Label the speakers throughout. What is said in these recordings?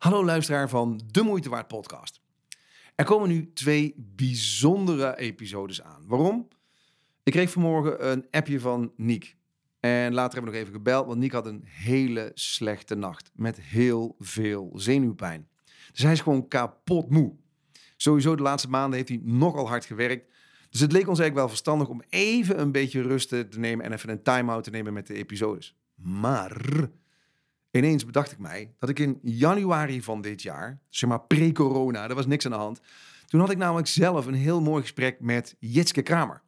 Speaker 1: Hallo luisteraar van De Moeite Waard podcast. Er komen nu twee bijzondere episodes aan. Waarom? Ik kreeg vanmorgen een appje van Niek. En later hebben we nog even gebeld, want Niek had een hele slechte nacht. Met heel veel zenuwpijn. Dus hij is gewoon kapot moe. Sowieso de laatste maanden heeft hij nogal hard gewerkt. Dus het leek ons eigenlijk wel verstandig om even een beetje rust te nemen en even een time-out te nemen met de episodes. Maar ineens bedacht ik mij dat ik in januari van dit jaar, zeg maar pre-corona, er was niks aan de hand. Toen had ik namelijk zelf een heel mooi gesprek met Jitske Kramer.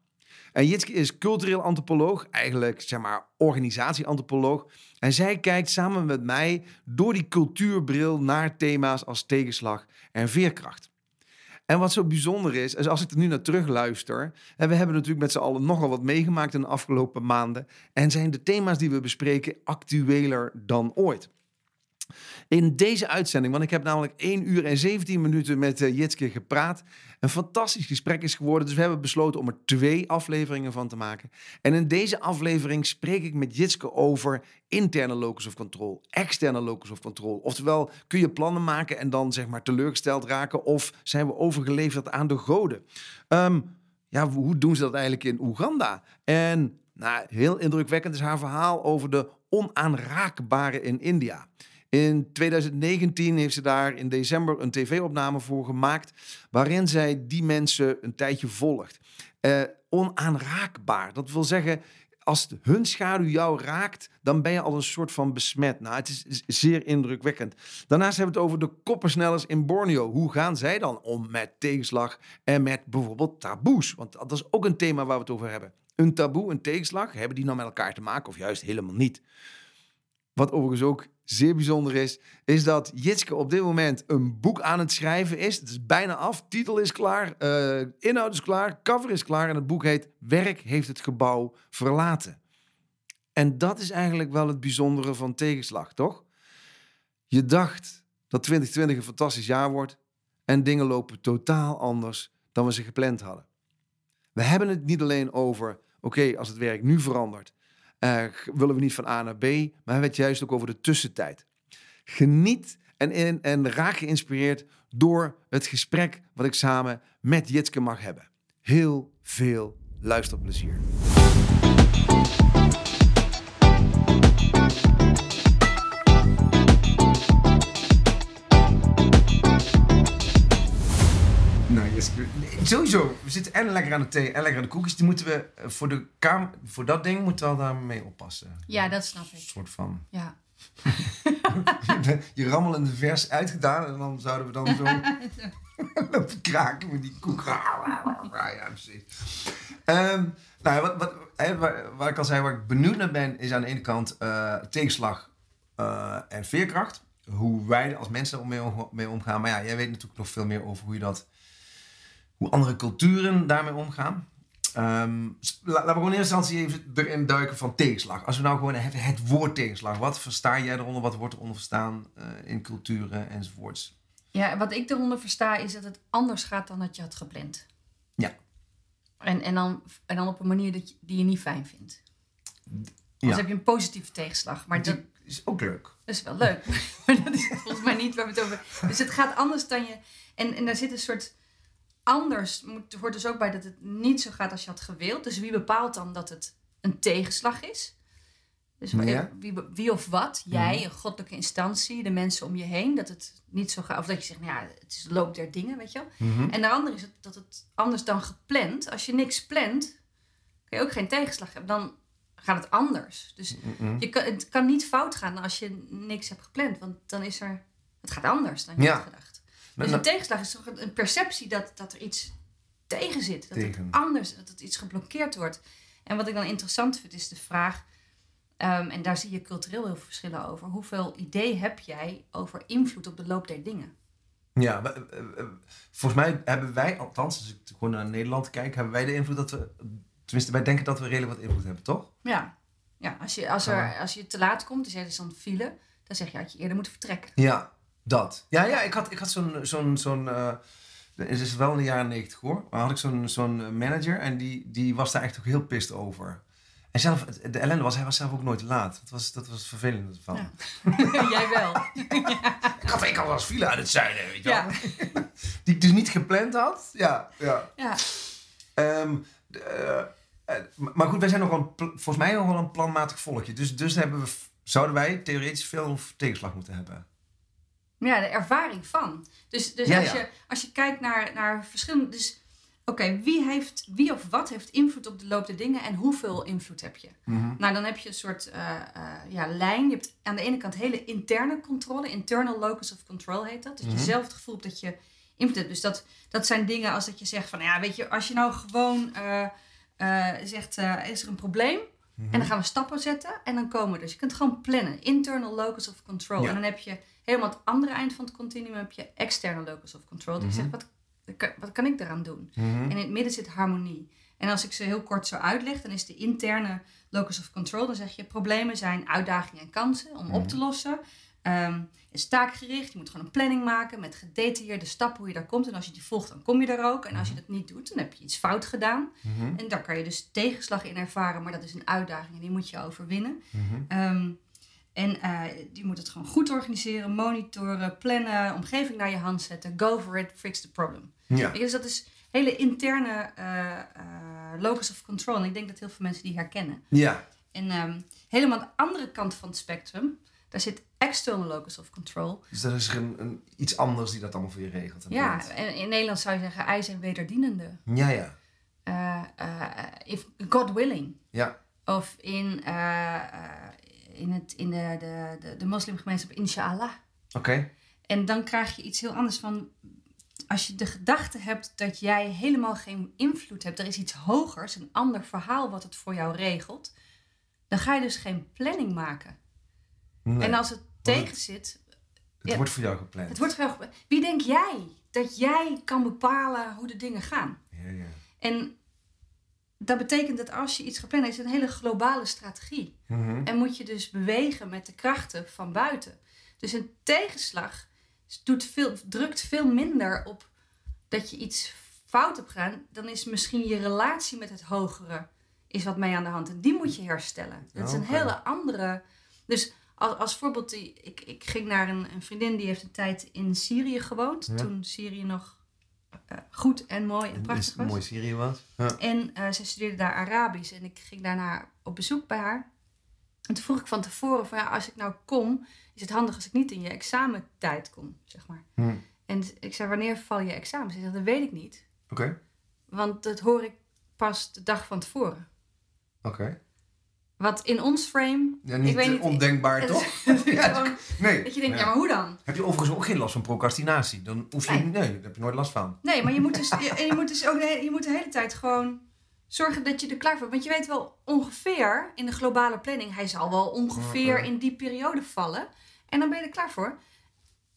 Speaker 1: En Jitske is cultureel antropoloog, eigenlijk zeg maar organisatieantropoloog. En zij kijkt samen met mij door die cultuurbril naar thema's als tegenslag en veerkracht. En wat zo bijzonder is, als ik er nu naar terug luister. En we hebben natuurlijk met z'n allen nogal wat meegemaakt in de afgelopen maanden. En zijn de thema's die we bespreken actueler dan ooit. In deze uitzending, want ik heb namelijk 1 uur en 17 minuten met uh, Jitske gepraat. Een fantastisch gesprek is geworden, dus we hebben besloten om er twee afleveringen van te maken. En in deze aflevering spreek ik met Jitske over interne locus of control, externe locus of control. Oftewel, kun je plannen maken en dan zeg maar teleurgesteld raken of zijn we overgeleverd aan de goden? Ehm, ja, hoe doen ze dat eigenlijk in Oeganda? En nou, heel indrukwekkend is haar verhaal over de onaanraakbare in India. In 2019 heeft ze daar in december een tv-opname voor gemaakt, waarin zij die mensen een tijdje volgt. Uh, onaanraakbaar, dat wil zeggen, als hun schaduw jou raakt, dan ben je al een soort van besmet. Nou, het is zeer indrukwekkend. Daarnaast hebben we het over de koppersnellers in Borneo. Hoe gaan zij dan om met tegenslag en met bijvoorbeeld taboes? Want dat is ook een thema waar we het over hebben. Een taboe, een tegenslag, hebben die nou met elkaar te maken of juist helemaal niet? Wat overigens ook zeer bijzonder is, is dat Jitske op dit moment een boek aan het schrijven is. Het is bijna af, titel is klaar, uh, inhoud is klaar, cover is klaar en het boek heet Werk heeft het gebouw verlaten. En dat is eigenlijk wel het bijzondere van tegenslag, toch? Je dacht dat 2020 een fantastisch jaar wordt en dingen lopen totaal anders dan we ze gepland hadden. We hebben het niet alleen over, oké, als het werk nu verandert, uh, willen we niet van A naar B, maar we hebben het juist ook over de tussentijd. Geniet en, raak geïnspireerd door het gesprek wat ik samen met Jitske mag hebben. Heel veel luisterplezier. Sowieso, we zitten en lekker aan de thee en lekker aan de koekjes. Die moeten we eh, voor, de kamer, voor dat ding moeten we wel daarmee oppassen.
Speaker 2: Ja, dat snap ik. Een
Speaker 1: soort van.
Speaker 2: Ja.
Speaker 1: je rammelende vers uitgedaan en dan zouden we dan zo lopen kraken met die koek. ja, precies. Um, nou, wat, wat, waar, waar, ik al zei, waar ik benieuwd naar ben, is aan de ene kant uh, tegenslag uh, en veerkracht. Hoe wij als mensen er mee omgaan. Maar ja, jij weet natuurlijk nog veel meer over hoe je dat hoe andere culturen daarmee omgaan. Um, laten we gewoon in eerste instantie even erin duiken van tegenslag. Als we nou gewoon hebben het woord tegenslag. Wat versta jij eronder? Wat wordt eronder verstaan uh, in culturen enzovoorts?
Speaker 2: Ja, wat ik eronder versta is dat het anders gaat dan dat je had gepland.
Speaker 1: Ja.
Speaker 2: En, en, dan, en dan op een manier dat je, die je niet fijn vindt. Ja. Dan heb je een positieve tegenslag. Maar dat
Speaker 1: is ook leuk.
Speaker 2: Dat is wel leuk. maar dat is volgens mij niet waar we het over Dus het gaat anders dan je... En, en daar zit een soort anders moet, hoort dus ook bij dat het niet zo gaat als je had gewild. Dus wie bepaalt dan dat het een tegenslag is? Dus wie, wie, of wat? Jij, een goddelijke instantie, de mensen om je heen. Dat het niet zo gaat. Of dat je zegt, nou ja, het is loop der dingen, weet je wel. Mhm. En de andere is het, dat het anders dan gepland. Als je niks plant, kun je ook geen tegenslag hebben. Dan gaat het anders. Dus mhm. je kan, het kan niet fout gaan als je niks hebt gepland. Want dan is er... Het gaat anders dan je ja. had gedacht. Dus een tegenslag is toch een perceptie dat, dat er iets tegen zit. Dat het anders, dat het iets geblokkeerd wordt. En wat ik dan interessant vind, is de vraag... Um, en daar zie je cultureel heel veel verschillen over. Hoeveel idee heb jij over invloed op de loop der dingen?
Speaker 1: Ja, eh, eh, volgens mij hebben wij, althans als ik gewoon naar Nederland kijk, hebben wij de invloed dat we, tenminste wij denken dat we redelijk wat invloed hebben, toch?
Speaker 2: Ja, ja als, je, als, er, als je te laat komt, dus er is dan file, dan zeg je dat je eerder moet vertrekken.
Speaker 1: Ja, dat. Ja, ja ik had, ik had zo'n. zo'n, zo'n uh, het is wel in de jaren negentig hoor. Maar had ik zo'n, zo'n manager en die, die was daar echt ook heel pist over. En zelf, de ellende was, hij was zelf ook nooit laat. Dat was, dat was het vervelende van.
Speaker 2: Ja. Jij wel.
Speaker 1: Ik had, ik wel eens file uit het zuiden, weet je wel. Die ik dus niet gepland had. Ja, ja.
Speaker 2: ja.
Speaker 1: Ehm, de, eh, eh, maar goed, wij zijn nog een volgens mij nog wel een planmatig volkje. Dus, dus hebben we, zouden wij theoretisch veel tegenslag moeten hebben.
Speaker 2: Ja, de ervaring van. Dus, dus
Speaker 1: Ja,
Speaker 2: als,
Speaker 1: ja.
Speaker 2: Je, als je kijkt naar, naar verschillende. Dus oké, wie heeft wie of wat heeft invloed op de loop der dingen en hoeveel invloed heb je? Nou, dan heb je een soort eh, eh, ja, lijn. Je hebt aan de ene kant hele interne controle, internal locus of control heet dat. Dus
Speaker 1: Mhm.
Speaker 2: je zelf het gevoel hebt dat je invloed hebt. Dus dat, dat zijn dingen als dat je zegt van, ja, weet je, als je nou gewoon eh, zegt, is er een probleem? En dan gaan we stappen zetten en dan komen we. Dus je kunt gewoon plannen. Internal locus of control.
Speaker 1: Ja.
Speaker 2: En dan heb je helemaal het andere eind van het continuum heb je external locus of control. Je
Speaker 1: Mhm.
Speaker 2: zegt, wat, wat kan ik daaraan doen? En in het midden zit harmonie. En als ik ze heel kort zo uitleg, dan is de interne locus of control. Dan zeg je, problemen zijn uitdagingen en kansen om op te lossen. Het is taakgericht. Je moet gewoon een planning maken met gedetailleerde stappen hoe je daar komt. En als je die volgt, dan kom je daar ook. En als je dat niet doet, dan heb je iets fout gedaan. En daar kan je dus tegenslag in ervaren. Maar dat is een uitdaging en die moet je overwinnen. Ehm, en eh, je moet het gewoon goed organiseren, monitoren, plannen, omgeving naar je hand zetten. Go for it, fix the problem.
Speaker 1: Ja.
Speaker 2: Dus dat is hele interne eh, locus of control. En ik denk dat heel veel mensen die herkennen.
Speaker 1: Ja.
Speaker 2: En ehm, helemaal aan de andere kant van het spectrum, daar zit external locus of control.
Speaker 1: Dus dat is er een, een, iets anders die dat allemaal voor je regelt. en
Speaker 2: Ja, en in Nederland zou je zeggen eisen en wederdienende.
Speaker 1: Ja, ja.
Speaker 2: Eh, eh, if God willing.
Speaker 1: Ja.
Speaker 2: Of in, eh, in, het, in de, de, de, de moslimgemeenschap, inshallah.
Speaker 1: Oké.
Speaker 2: En dan krijg je iets heel anders van. Als je de gedachte hebt dat jij helemaal geen invloed hebt, er is iets hogers, een ander verhaal wat het voor jou regelt, dan ga je dus geen planning maken.
Speaker 1: Nee,
Speaker 2: En als het tegen zit,
Speaker 1: het
Speaker 2: ja.
Speaker 1: wordt voor jou gepland.
Speaker 2: het wordt wel. Wie denk jij dat jij kan bepalen hoe de dingen gaan?
Speaker 1: Ja, ja.
Speaker 2: En dat betekent dat als je iets gepland hebt, is een hele globale strategie.
Speaker 1: Mhm.
Speaker 2: En moet je dus bewegen met de krachten van buiten. Dus een tegenslag doet veel, drukt veel minder op dat je iets fout hebt gedaan. Dan is misschien je relatie met het hogere is wat mee aan de hand. En die moet je herstellen. Dat is een hele andere... Dus als, als voorbeeld, die, ik, ik ging naar een, een vriendin die heeft een tijd in Syrië gewoond.
Speaker 1: Ja.
Speaker 2: Toen Syrië nog eh, goed en mooi en prachtig was.
Speaker 1: mooi Syrië was. Ja.
Speaker 2: En eh zij studeerde daar Arabisch en ik ging daarna op bezoek bij haar. En toen vroeg ik van tevoren van ja, als ik nou kom, is het handig als ik niet in je examentijd kom, zeg maar.
Speaker 1: Hm.
Speaker 2: En ik zei, wanneer val je examen? Ze zei, dat weet ik niet.
Speaker 1: Oké.
Speaker 2: Want dat hoor ik pas de dag van tevoren.
Speaker 1: Oké.
Speaker 2: Wat in ons frame...
Speaker 1: Ja, niet,
Speaker 2: ik weet niet
Speaker 1: ondenkbaar, toch?
Speaker 2: is
Speaker 1: Ja,
Speaker 2: gewoon
Speaker 1: Nee.
Speaker 2: dat je denkt,
Speaker 1: Ja.
Speaker 2: ja, maar hoe dan?
Speaker 1: Heb je overigens ook geen last van procrastinatie? Dan hoef je...
Speaker 2: Nee.
Speaker 1: Nee, daar heb je nooit last van.
Speaker 2: Nee, maar je moet dus, je, je moet dus ook de, hele- je moet de hele tijd gewoon zorgen dat je er klaar voor bent. Want je weet wel ongeveer in de globale planning, hij zal wel ongeveer in die periode vallen. En dan ben je er klaar voor.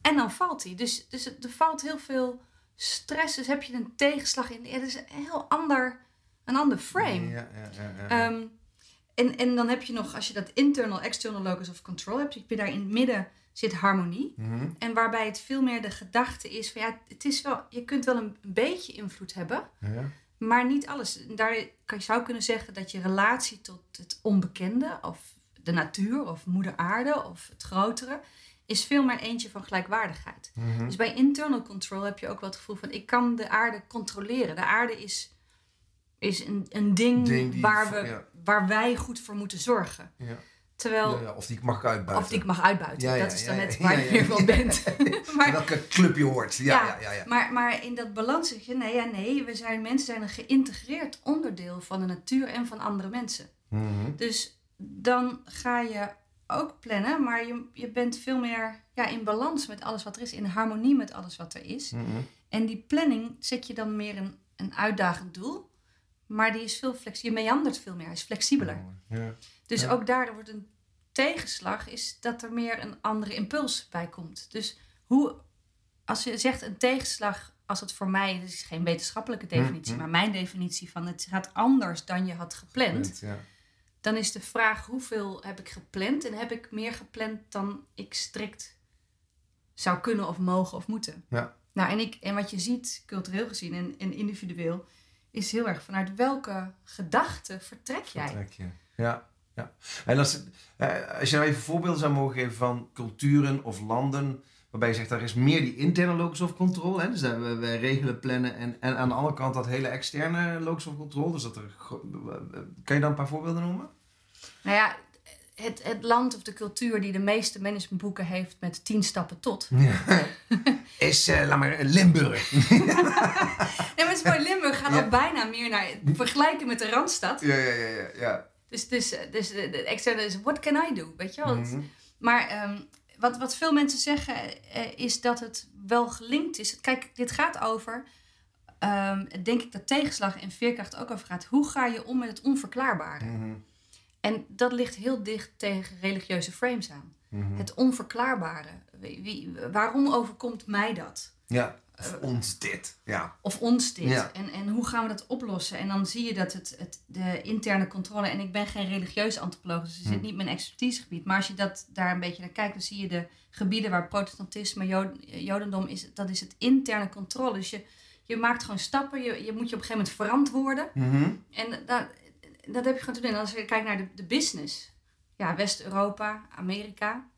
Speaker 2: En dan valt hij. Dus, dus het- er valt heel veel stress. Dus heb je een tegenslag in. Het is een heel ander, een ander frame.
Speaker 1: Ja, ja, ja. ja, ja.
Speaker 2: En, en dan heb je nog, als je dat internal, external locus of control hebt, heb je daar in het midden zit harmonie.
Speaker 1: Mhm.
Speaker 2: En waarbij het veel meer de gedachte is van ja, het is wel, je kunt wel een beetje invloed hebben,
Speaker 1: Ja.
Speaker 2: maar niet alles. Daar kan je zou kunnen zeggen dat je relatie tot het onbekende of de natuur of moeder aarde of het grotere is veel meer eentje van gelijkwaardigheid.
Speaker 1: Mhm.
Speaker 2: Dus bij internal control heb je ook wel het gevoel van ik kan de aarde controleren. De aarde is, is een, een ding, waar, we,
Speaker 1: ja.
Speaker 2: Waar wij goed voor moeten zorgen.
Speaker 1: Ja.
Speaker 2: Terwijl,
Speaker 1: Ja, ja, Of die mag ik uitbuiten.
Speaker 2: of die ik mag uitbuiten.
Speaker 1: Ja, ja,
Speaker 2: dat is dan
Speaker 1: ja,
Speaker 2: net
Speaker 1: ja,
Speaker 2: waar
Speaker 1: ja,
Speaker 2: je
Speaker 1: ja.
Speaker 2: weer van bent. maar,
Speaker 1: Welke club je hoort. Ja, ja, ja. ja,
Speaker 2: maar, maar in dat balans zeg je, nee, ja, nee, we zijn, mensen zijn een geïntegreerd onderdeel van de natuur en van andere mensen.
Speaker 1: Mhm.
Speaker 2: Dus dan ga je ook plannen, maar je, je bent veel meer ja, in balans met alles wat er is, in harmonie met alles wat er is.
Speaker 1: Mhm.
Speaker 2: En die planning zet je dan meer een, een uitdagend doel, maar die is veel flexibel. Je meandert veel meer, hij is flexibeler.
Speaker 1: Ja.
Speaker 2: Dus
Speaker 1: Ja.
Speaker 2: ook daar wordt een tegenslag, is dat er meer een andere impuls bij komt. Dus hoe, als je zegt een tegenslag, als het voor mij, dit is geen wetenschappelijke definitie,
Speaker 1: hm.
Speaker 2: maar mijn definitie van het gaat anders dan je had gepland,
Speaker 1: Ja.
Speaker 2: dan is de vraag hoeveel heb ik gepland en heb ik meer gepland dan ik strikt zou kunnen of mogen of moeten.
Speaker 1: Ja.
Speaker 2: Nou, en, ik, en wat je ziet, cultureel gezien en, en individueel, is heel erg vanuit welke gedachte vertrek jij?
Speaker 1: Vertrek je. Ja, ja. En als, eh, als je nou even voorbeelden zou mogen geven van culturen of landen waarbij je zegt, er is meer die interne locus of control. Hè? Dus dat we, we regelen, plannen en, en aan de andere kant dat hele externe locus of control. Dus dat er, kan je dan een paar voorbeelden noemen?
Speaker 2: Nou ja, het, het land of de cultuur die de meeste managementboeken heeft met tien stappen tot.
Speaker 1: is, uh, laat maar, Limburg.
Speaker 2: nee, maar het is mooi. Limburg gaat al bijna meer naar vergelijken met de Randstad.
Speaker 1: Ja, ja, ja. ja, ja.
Speaker 2: Dus, dus, dus de externe is, what can I do? Weet je wel? Mhm. Maar um, wat, wat veel mensen zeggen uh, is dat het wel gelinkt is. Kijk, dit gaat over, um, denk ik dat tegenslag en veerkracht ook over gaat. Hoe ga je om met het onverklaarbare? Mm en dat ligt heel dicht tegen religieuze frames aan. Mhm. Het onverklaarbare. Wie, waarom overkomt mij dat?
Speaker 1: Ja, of uh, ons dit. Ja.
Speaker 2: Of ons dit. En, en hoe gaan we dat oplossen? En dan zie je dat het, het, de interne controle... En ik ben geen religieus antropoloog, dus het zit mhm. niet mijn expertisegebied. Maar als je dat, daar een beetje naar kijkt, dan zie je de gebieden waar protestantisme, jodendom is... Dat is het interne controle. Dus je, je maakt gewoon stappen. Je, je moet je op een gegeven moment verantwoorden. Mhm. En daar dat heb je gewoon te doen. Als je kijkt naar de, de business. Ja, West-Europa, Amerika.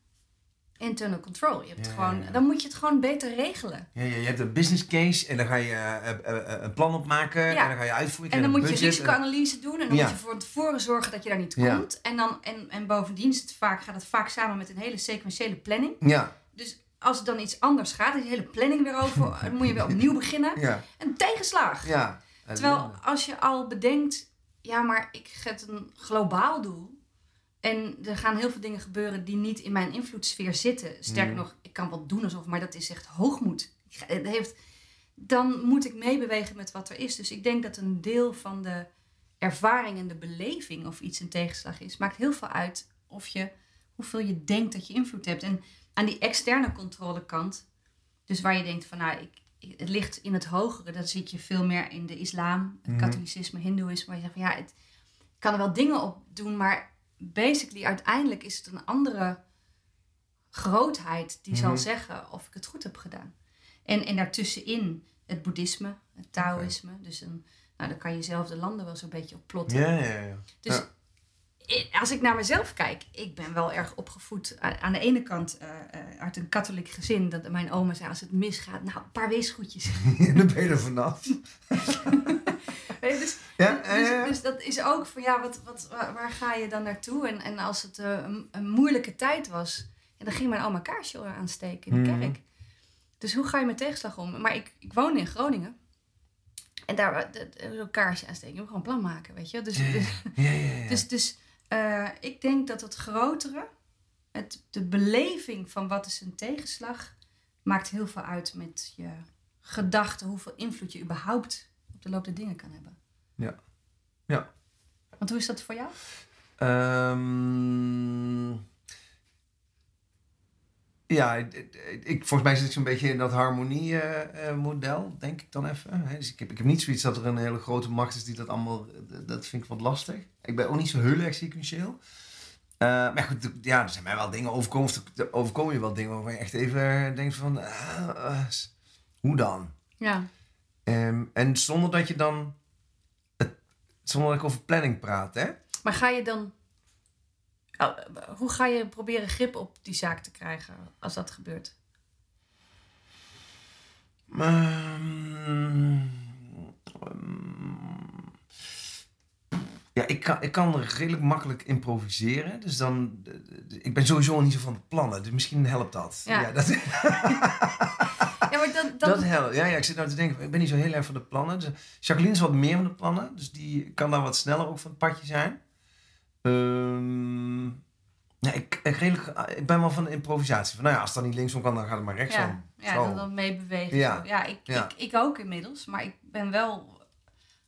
Speaker 2: Internal control. Je hebt gewoon, Dan moet je het gewoon beter regelen.
Speaker 1: Ja, ja, je hebt een business case en dan ga je uh, uh, een plan opmaken en dan ga je uitvoeren.
Speaker 2: En dan moet je risicoanalyse doen en dan moet je voor tevoren zorgen dat je daar niet komt. En, dan, en, en bovendien is het vaak, gaat het vaak samen met een hele sequentiële planning.
Speaker 1: Ja.
Speaker 2: Dus als het dan iets anders gaat, is de hele planning weer over, dan moet je weer opnieuw beginnen. Een tegenslag.
Speaker 1: Ja.
Speaker 2: Terwijl als je al bedenkt, ja, maar ik zet een globaal doel. En er gaan heel veel dingen gebeuren die niet in mijn invloedssfeer zitten. Sterker mm. nog, ik kan wat doen alsof, maar dat is echt hoogmoed. Het heeft, dan moet ik meebewegen met wat er is. Dus ik denk dat een deel van de ervaring en de beleving of iets een tegenslag is, maakt heel veel uit of je, hoeveel je denkt dat je invloed hebt. En aan die externe controlekant, dus waar je denkt van nou, ik, het ligt in het hogere. Dat zie je veel meer in de islam, het mhm. katholicisme, hindoeïsme. Waar je zegt van ja, het kan er wel dingen op doen, maar basically uiteindelijk is het een andere grootheid die zal mhm. zeggen of ik het goed heb gedaan. En, en daartussenin het boeddhisme, het Taoïsme. Dus een, nou, dan kan je zelf de landen wel zo'n beetje op plotten.
Speaker 1: Ja, ja, ja.
Speaker 2: Dus als ik naar mezelf kijk, ik ben wel erg opgevoed. Aan de ene kant uh, uit een katholiek gezin. Dat mijn oma zei, als het misgaat, nou, een paar weesgoedjes.
Speaker 1: Dan ben je er vanaf.
Speaker 2: dus, ja, dus, dus, dat is ook van, ja, wat, wat, waar, ga je dan naartoe? En, en als het uh, een, een, moeilijke tijd was, ja, dan ging mijn oma kaarsje aansteken in de mhm. kerk. Dus hoe ga je met tegenslag om? Maar ik, ik woonde in Groningen. En daar een kaarsje aansteken. Je moet gewoon plan maken, weet je. Dus, dus, ja, ja, dus, dus uh, ik denk dat het grotere, het, de beleving van wat is een tegenslag, maakt heel veel uit met je gedachten, hoeveel invloed je überhaupt op de loop der dingen kan hebben.
Speaker 1: Ja. Ja.
Speaker 2: Want hoe is dat voor jou?
Speaker 1: Um, ja, ik, volgens mij zit ik zo'n beetje in dat harmonie-model, uh, uh, denk ik dan even. Dus ik heb, ik heb niet zoiets dat er een hele grote macht is die dat allemaal... Dat vind ik wat lastig. Ik ben ook niet zo heel erg sequentieel. Uh, maar goed, ja, er zijn mij wel dingen overkomen. Of overkomen je wel dingen waarvan je echt even denkt van... hoe dan?
Speaker 2: Ja.
Speaker 1: Um, en zonder dat je dan... zonder dat ik over planning praat, hè?
Speaker 2: Maar ga je dan hoe ga je proberen grip op die zaak te krijgen als dat gebeurt?
Speaker 1: Ehm, ja, ik kan, ik kan redelijk makkelijk improviseren. Dus dan, ik ben sowieso niet zo van plannen. Dus misschien helpt dat. Ja, dat, ja
Speaker 2: maar dan,
Speaker 1: dan... dat helpt. Ja, ja, ik zit nou te denken, ik ben niet zo heel erg van de plannen. Dus Jacqueline is wat meer van de plannen. Dus die kan daar wat sneller ook van het padje zijn. Um, ja, ik, ik, redelijk, ik ben wel van de improvisatie. Van, nou ja, als dat niet linksom kan, dan gaat het maar rechtsom.
Speaker 2: Ja, ja dan, dan meebewegen. Ja, ja, ik, Ik, ik ook inmiddels. Maar ik ben wel...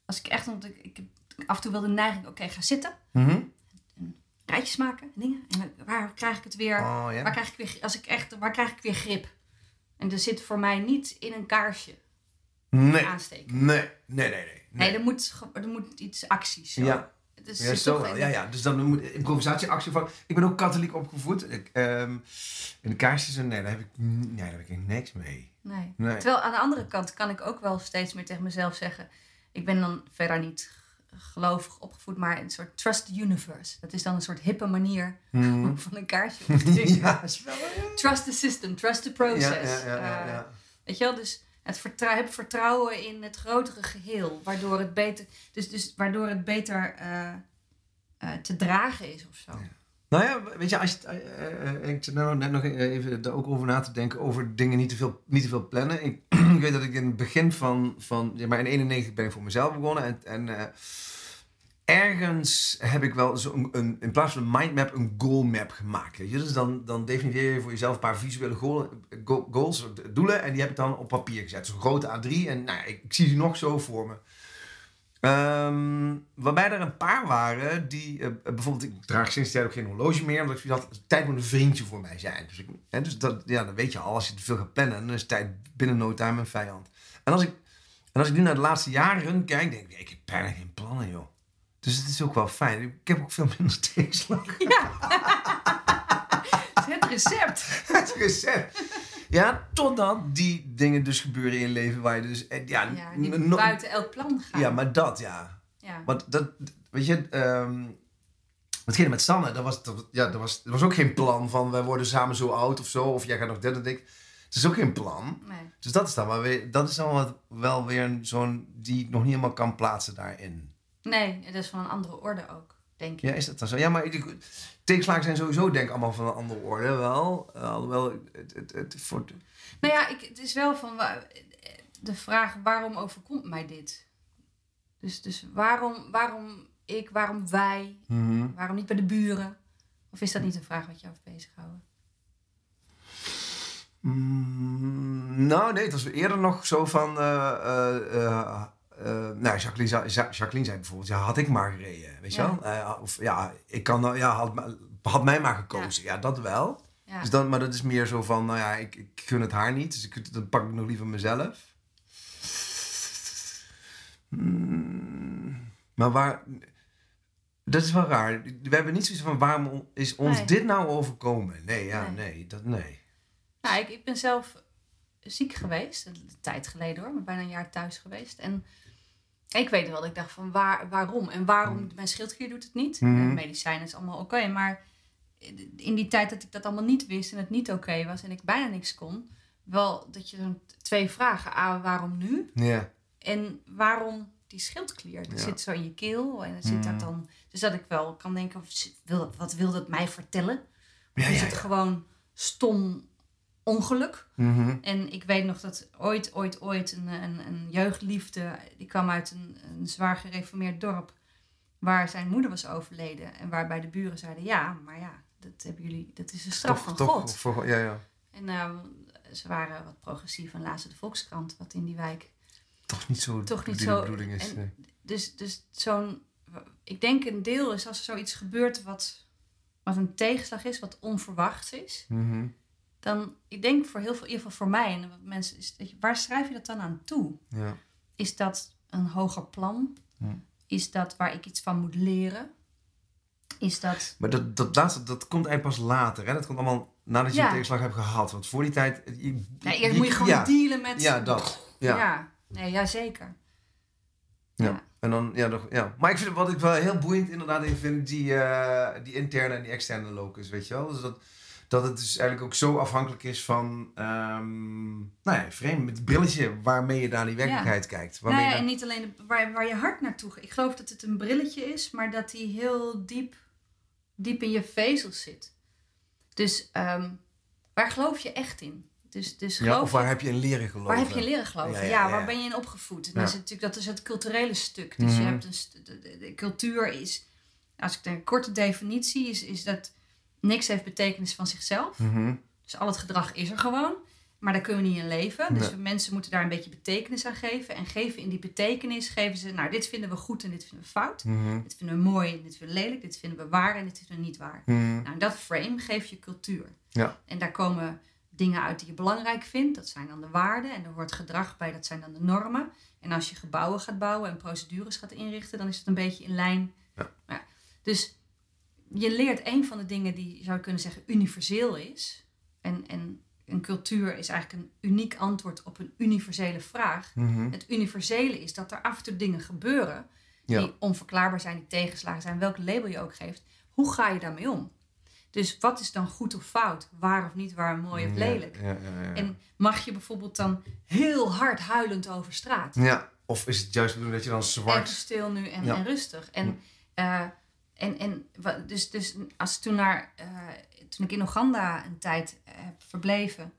Speaker 2: Als ik echt... Want ik, ik af en toe wel de neiging... Oké, ga zitten. Mm Rijtjes maken. Dingen. En waar krijg ik het weer... Oh, ja. Waar krijg ik weer... Als ik echt... Waar krijg ik weer grip? En er zit voor mij niet in een kaarsje
Speaker 1: nee.
Speaker 2: aansteken.
Speaker 1: Nee, nee, nee. Nee, nee.
Speaker 2: nee er, moet, er moet iets acties. Zo.
Speaker 1: Ja. Dus ja, zo Ja, ja, dus dan moet improvisatieactie van. Ik ben ook katholiek opgevoed. Ik, um, in de kaarsjes, nee, daar heb ik, nee, daar heb ik niks mee.
Speaker 2: Nee. Terwijl aan de andere kant kan ik ook wel steeds meer tegen mezelf zeggen. Ik ben dan verder niet gelovig opgevoed, maar een soort trust the universe. Dat is dan een soort hippe manier om van een kaarsje
Speaker 1: ja, is wel... Ja,
Speaker 2: Trust the system, trust the process.
Speaker 1: ja, ja, ja,
Speaker 2: Eh,
Speaker 1: ja.
Speaker 2: Weet je wel, dus het vertrou heb vertrouwen in het grotere geheel, waardoor het beter, dus, dus waardoor het beter eh, eh, te dragen is of zo.
Speaker 1: Nou ja, weet je, als je, eh, ik zit nou net nog even er ook over na te denken over dingen niet te veel, niet te veel plannen. Ik, weet dat ik in het begin van, van ja, maar in 91 ben ik voor mezelf begonnen en, en ergens heb ik wel zo een, een, in plaats van een mindmap een goalmap gemaakt. Je? Dus dan, dan definieer je voor jezelf een paar visuele goal, go- goals, doelen en die heb ik dan op papier gezet. Zo'n grote A3 en nou ik, zie die nog zo voor me. Ehm, waarbij er een paar waren die, eh, bijvoorbeeld, ik draag sinds tijd ook geen horloge meer, omdat ik had, tijd moet een vriendje voor mij zijn. Dus, ik, hè, dus dat, ja, dan weet je al, als je te veel gaat plannen, dan is tijd binnen no time een vijand. En als ik, en als ik nu naar de laatste jaren kijk, denk ik, ik heb bijna geen plannen, joh. Dus het is ook wel fijn. Ik heb ook veel minder tegenslag.
Speaker 2: Ja. Het recept.
Speaker 1: Het recept. Ja, totdat die dingen dus gebeuren in je leven waar je dus... eh, Ja,
Speaker 2: Ja, die
Speaker 1: n- no-
Speaker 2: buiten elk plan gaan.
Speaker 1: ja maar dat, ja.
Speaker 2: Ja.
Speaker 1: Want dat, weet je, ehm hetgene met Sanne, dat was, dat, ja, dat, was, dat was ook geen plan van wij worden samen zo oud of zo, of jij gaat nog dit en ik. Het is ook geen plan.
Speaker 2: Nee.
Speaker 1: Dus dat is dan, maar weer, dat is dan wat, wel weer zo'n die ik nog niet helemaal kan plaatsen daarin.
Speaker 2: Nee, het is van een andere orde ook, denk ik.
Speaker 1: Ja, is dat dan zo? Ja, maar tegenslagen zijn sowieso denk ik allemaal van een andere orde wel. Uh, alhoewel, het, het, het, voor,
Speaker 2: Nou ja, ik, het is wel van de vraag waarom overkomt mij dit? Dus, dus waarom, waarom ik, waarom wij, waarom niet bij de buren? Of is dat niet een vraag wat je af bezighoudt?
Speaker 1: Mm, nou, nee, het was eerder nog zo van. eh, eh, eh, eh, nou, Jacqueline, Jacqueline zei bijvoorbeeld: ja, had ik maar gereden. Weet je wel? Eh, of ja, ik kan, nou- ja, had, had mij maar gekozen. Ja, dat wel. Dus dan, maar dat is meer zo van: nou ja, ik, ik gun het haar niet. Dus ik, dan pak ik nog liever mezelf. Mm, maar waar. Dat is wel raar. We hebben niet zoiets van: waarom is ons
Speaker 2: Nee.
Speaker 1: dit nou overkomen? Nee, ja,
Speaker 2: Nee.
Speaker 1: nee. dat, nee.
Speaker 2: Nou, ik, ik ben zelf ziek geweest, een tijd geleden hoor, maar bijna een jaar thuis geweest. En ik weet wel dat ik dacht van waar, waarom? En waarom, mijn schildklier doet het niet. De medicijnen is allemaal oké, maar in die tijd dat ik dat allemaal niet wist en het niet oké was en ik bijna niks kon, wel dat je zo'n twee vragen. A, waarom nu?
Speaker 1: Ja.
Speaker 2: En waarom die schildklier? Dat
Speaker 1: Ja.
Speaker 2: zit zo in je keel en dan zit dat
Speaker 1: Mm.
Speaker 2: dan... Dus dat ik wel kan denken, of zit- wil, wat wil dat mij vertellen? Of
Speaker 1: Ja,
Speaker 2: is het gewoon stom ongeluk?
Speaker 1: Mhm.
Speaker 2: En ik weet nog dat ooit, ooit, ooit een, een, een jeugdliefde... die kwam uit een, een zwaar gereformeerd dorp... waar zijn moeder was overleden. En waarbij de buren zeiden... ja, maar ja, dat, hebben jullie, dat is een straf
Speaker 1: Toch-
Speaker 2: van
Speaker 1: toch
Speaker 2: God.
Speaker 1: voor- ja, ja.
Speaker 2: En eh, ze waren wat progressief en lazen de Volkskrant... wat in die wijk
Speaker 1: Toch niet zo
Speaker 2: Toch niet zo-
Speaker 1: de bedoeling is. nee.
Speaker 2: dus, dus zo'n. Ik denk een deel is als er zoiets gebeurt wat, wat een tegenslag is, wat onverwachts is.
Speaker 1: Mhm.
Speaker 2: Dan, ik denk voor heel veel, in ieder geval voor mij en mensen, is, waar schrijf je dat dan aan toe?
Speaker 1: Ja.
Speaker 2: Is dat een hoger plan?
Speaker 1: Ja.
Speaker 2: Is dat waar ik iets van moet leren? Is dat.
Speaker 1: Maar dat, dat laatste, dat komt eigenlijk pas later. Hè? Dat komt allemaal nadat je
Speaker 2: Ja.
Speaker 1: een tegenslag hebt gehad. Want voor die tijd... Je,
Speaker 2: Nee, eerst moet je gewoon dealen met.
Speaker 1: Ja, dat. Ja.
Speaker 2: Ja, nee, ja zeker.
Speaker 1: Ja. En dan, ja, nog, ja. Maar ik vind wat ik wel heel boeiend inderdaad in vind, die, eh, die interne en die externe locus, weet je wel. Dus dat, dat het dus eigenlijk ook zo afhankelijk is van, ehm nou ja, vreemd, het brilletje waarmee je naar die werkelijkheid kijkt. Waarmee
Speaker 2: Nou ja, en niet alleen de- waar, waar je hart naartoe gaat. Ik geloof dat het een brilletje is, maar dat die heel diep, diep in je vezels zit. Dus ehm, waar geloof je echt in? Dus, dus
Speaker 1: ja, of waar
Speaker 2: je,
Speaker 1: heb je in leren geloven?
Speaker 2: waar heb je in leren geloven?
Speaker 1: Ja,
Speaker 2: Ja,
Speaker 1: ja, ja,
Speaker 2: waar ben je in opgevoed? En dat, is natuurlijk, dat is het culturele stuk. Dus je
Speaker 1: Mhm.
Speaker 2: hebt een, de, de- de cultuur is, als ik een korte definitie, is, is dat niks heeft betekenis van zichzelf.
Speaker 1: Mhm.
Speaker 2: Dus al het gedrag is er gewoon. Maar daar kunnen we niet in leven. Dus
Speaker 1: Nee.
Speaker 2: mensen moeten daar een beetje betekenis aan geven. En geven in die betekenis, geven ze, nou, dit vinden we goed en dit vinden we fout.
Speaker 1: Mhm.
Speaker 2: Dit vinden we mooi en dit vinden we lelijk. Dit vinden we waar en dit vinden we niet waar.
Speaker 1: Mhm.
Speaker 2: Nou, in dat frame geef je cultuur.
Speaker 1: Ja.
Speaker 2: En daar komen dingen uit die je belangrijk vindt. Dat zijn dan de waarden. En er hoort gedrag bij, dat zijn dan de normen. En als je gebouwen gaat bouwen en procedures gaat inrichten, dan is het een beetje in lijn.
Speaker 1: Ja.
Speaker 2: Ja, dus je leert een van de dingen die je zou kunnen zeggen universeel is. En, en een cultuur is eigenlijk een uniek antwoord op een universele vraag.
Speaker 1: Mhm.
Speaker 2: Het universele is dat er af en toe dingen gebeuren
Speaker 1: Ja.
Speaker 2: die onverklaarbaar zijn, die tegenslagen zijn, welk label je ook geeft. Hoe ga je daarmee om? Dus wat is dan goed of fout? Waar of niet waar, mooi of lelijk?
Speaker 1: Ja, ja, ja.
Speaker 2: En mag je bijvoorbeeld dan heel hard huilend over straat?
Speaker 1: ja. Of is het juist bedoeld dat je dan
Speaker 2: Even
Speaker 1: zwart...
Speaker 2: stil nu en rustig. En, eh, en, en dus, dus als toen, naar, eh, toen ik in Oeganda een tijd heb verbleven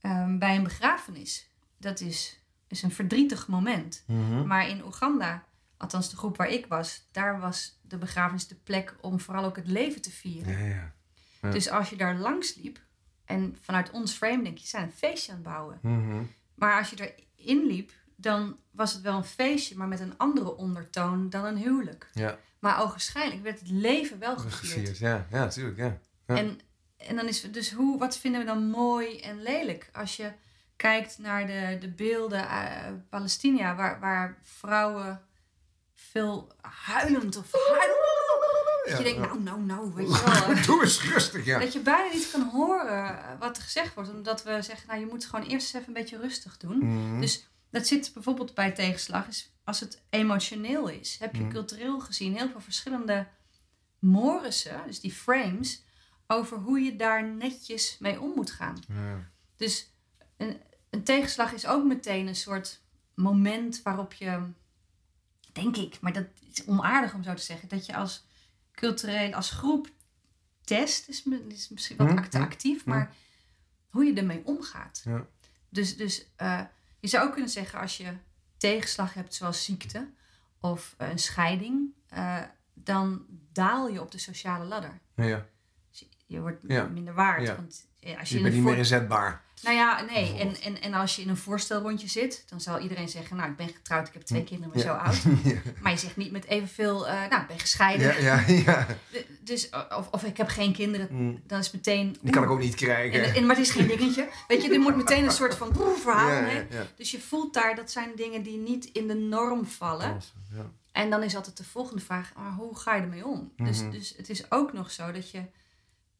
Speaker 2: ehm, bij een begrafenis, dat is, is een verdrietig moment.
Speaker 1: Mhm.
Speaker 2: Maar in Oeganda, althans de groep waar ik was, daar was de begrafenis de plek om vooral ook het leven te vieren.
Speaker 1: Ja, ja. Ja.
Speaker 2: Dus als je daar langs liep en vanuit ons frame denk je, ze zijn een feestje aan het bouwen.
Speaker 1: Mhm.
Speaker 2: Maar als je erin liep, dan was het wel een feestje, maar met een andere ondertoon dan een huwelijk.
Speaker 1: Ja.
Speaker 2: Maar ogenschijnlijk werd het leven wel gevierd.
Speaker 1: Gevierd, ja. Ja, natuurlijk, ja. Ja.
Speaker 2: En, en dan is dus hoe, wat vinden we dan mooi en lelijk? Als je kijkt naar de, de beelden uit Palestina, waar, waar vrouwen veel huilend of huilend. Dat je
Speaker 1: Ja,
Speaker 2: denkt,
Speaker 1: ja.
Speaker 2: nou, nou, nou, weet je wel. eh,
Speaker 1: Doe eens rustig, ja.
Speaker 2: Dat je bijna niet kan horen wat er gezegd wordt. Omdat we zeggen, nou, je moet gewoon eerst eens even een beetje rustig doen.
Speaker 1: Mhm.
Speaker 2: Dus dat zit bijvoorbeeld bij tegenslag. Is als het emotioneel is, heb je
Speaker 1: Mhm.
Speaker 2: cultureel gezien heel veel verschillende morissen, dus die frames, over hoe je daar netjes mee om moet gaan.
Speaker 1: Ja.
Speaker 2: Dus een, een tegenslag is ook meteen een soort moment waarop je, denk ik, maar dat is onaardig om zo te zeggen, dat je als cultureel, als groep test, is, is misschien wat
Speaker 1: Mhm,
Speaker 2: act- actief, maar hoe je ermee omgaat.
Speaker 1: Ja.
Speaker 2: Dus, dus eh, je zou ook kunnen zeggen als je tegenslag hebt zoals ziekte of een scheiding, eh, dan daal je op de sociale ladder.
Speaker 1: Ja.
Speaker 2: Dus je wordt
Speaker 1: Ja.
Speaker 2: minder waard.
Speaker 1: Ja.
Speaker 2: Want eh, als je,
Speaker 1: Je bent niet
Speaker 2: voor-
Speaker 1: meer inzetbaar.
Speaker 2: Nou ja, nee. En, en, en als je in een voorstelrondje zit, dan zal iedereen zeggen: Nou, ik ben getrouwd, ik heb twee kinderen, maar zo oud.
Speaker 1: ja.
Speaker 2: Maar je zegt niet met evenveel, eh nou, ik ben gescheiden.
Speaker 1: Ja, ja, ja.
Speaker 2: Dus, of, of ik heb geen kinderen,
Speaker 1: Mm.
Speaker 2: dan is meteen.
Speaker 1: Die kan ik ook niet krijgen.
Speaker 2: En, en, maar het is geen dingetje. Weet je, er moet meteen een soort van verhaal
Speaker 1: ja.
Speaker 2: Dus je voelt daar, dat zijn dingen die niet in de norm vallen. En dan is altijd de volgende vraag, maar hoe ga je ermee om? dus,
Speaker 1: Mhm.
Speaker 2: dus het is ook nog zo dat je,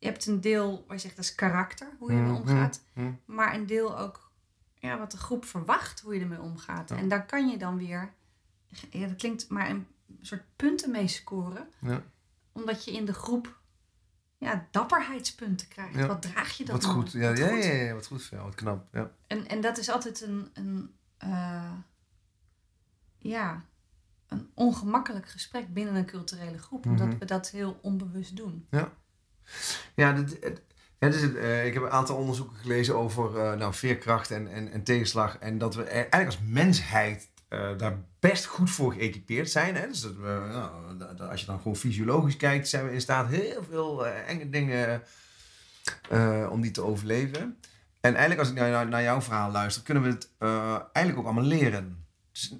Speaker 2: je hebt een deel waar je zegt dat is karakter, hoe je ermee
Speaker 1: Mhm,
Speaker 2: omgaat.
Speaker 1: mhm.
Speaker 2: Maar een deel ook ja, wat de groep verwacht, hoe je ermee omgaat.
Speaker 1: Ja.
Speaker 2: En daar kan je dan weer, ja, dat klinkt maar een soort punten mee scoren.
Speaker 1: Ja.
Speaker 2: Omdat je in de groep ja, dapperheidspunten krijgt.
Speaker 1: Ja.
Speaker 2: Wat draag je dat
Speaker 1: Wat goed. Ja,
Speaker 2: Wat
Speaker 1: ja,
Speaker 2: goed.
Speaker 1: ja, ja, wat goed jou. Wat knap. Ja.
Speaker 2: En, en dat is altijd een, een, eh, ja, een ongemakkelijk gesprek binnen een culturele groep. Omdat
Speaker 1: Mhm.
Speaker 2: we dat heel onbewust doen.
Speaker 1: Ja, dit, het, het is het, eh, ik heb een aantal onderzoeken gelezen over eh, nou, veerkracht en, en, en tegenslag. En dat we eigenlijk als mensheid eh, daar best goed voor geëquipeerd zijn. Hè? Dus dat we, nou, dat- dat als je dan gewoon fysiologisch kijkt, zijn we in staat heel veel eh, enge dingen eh, om die te overleven. En eigenlijk als ik naar, naar, jouw verhaal luister, kunnen we het eh, eigenlijk ook allemaal leren. Dus,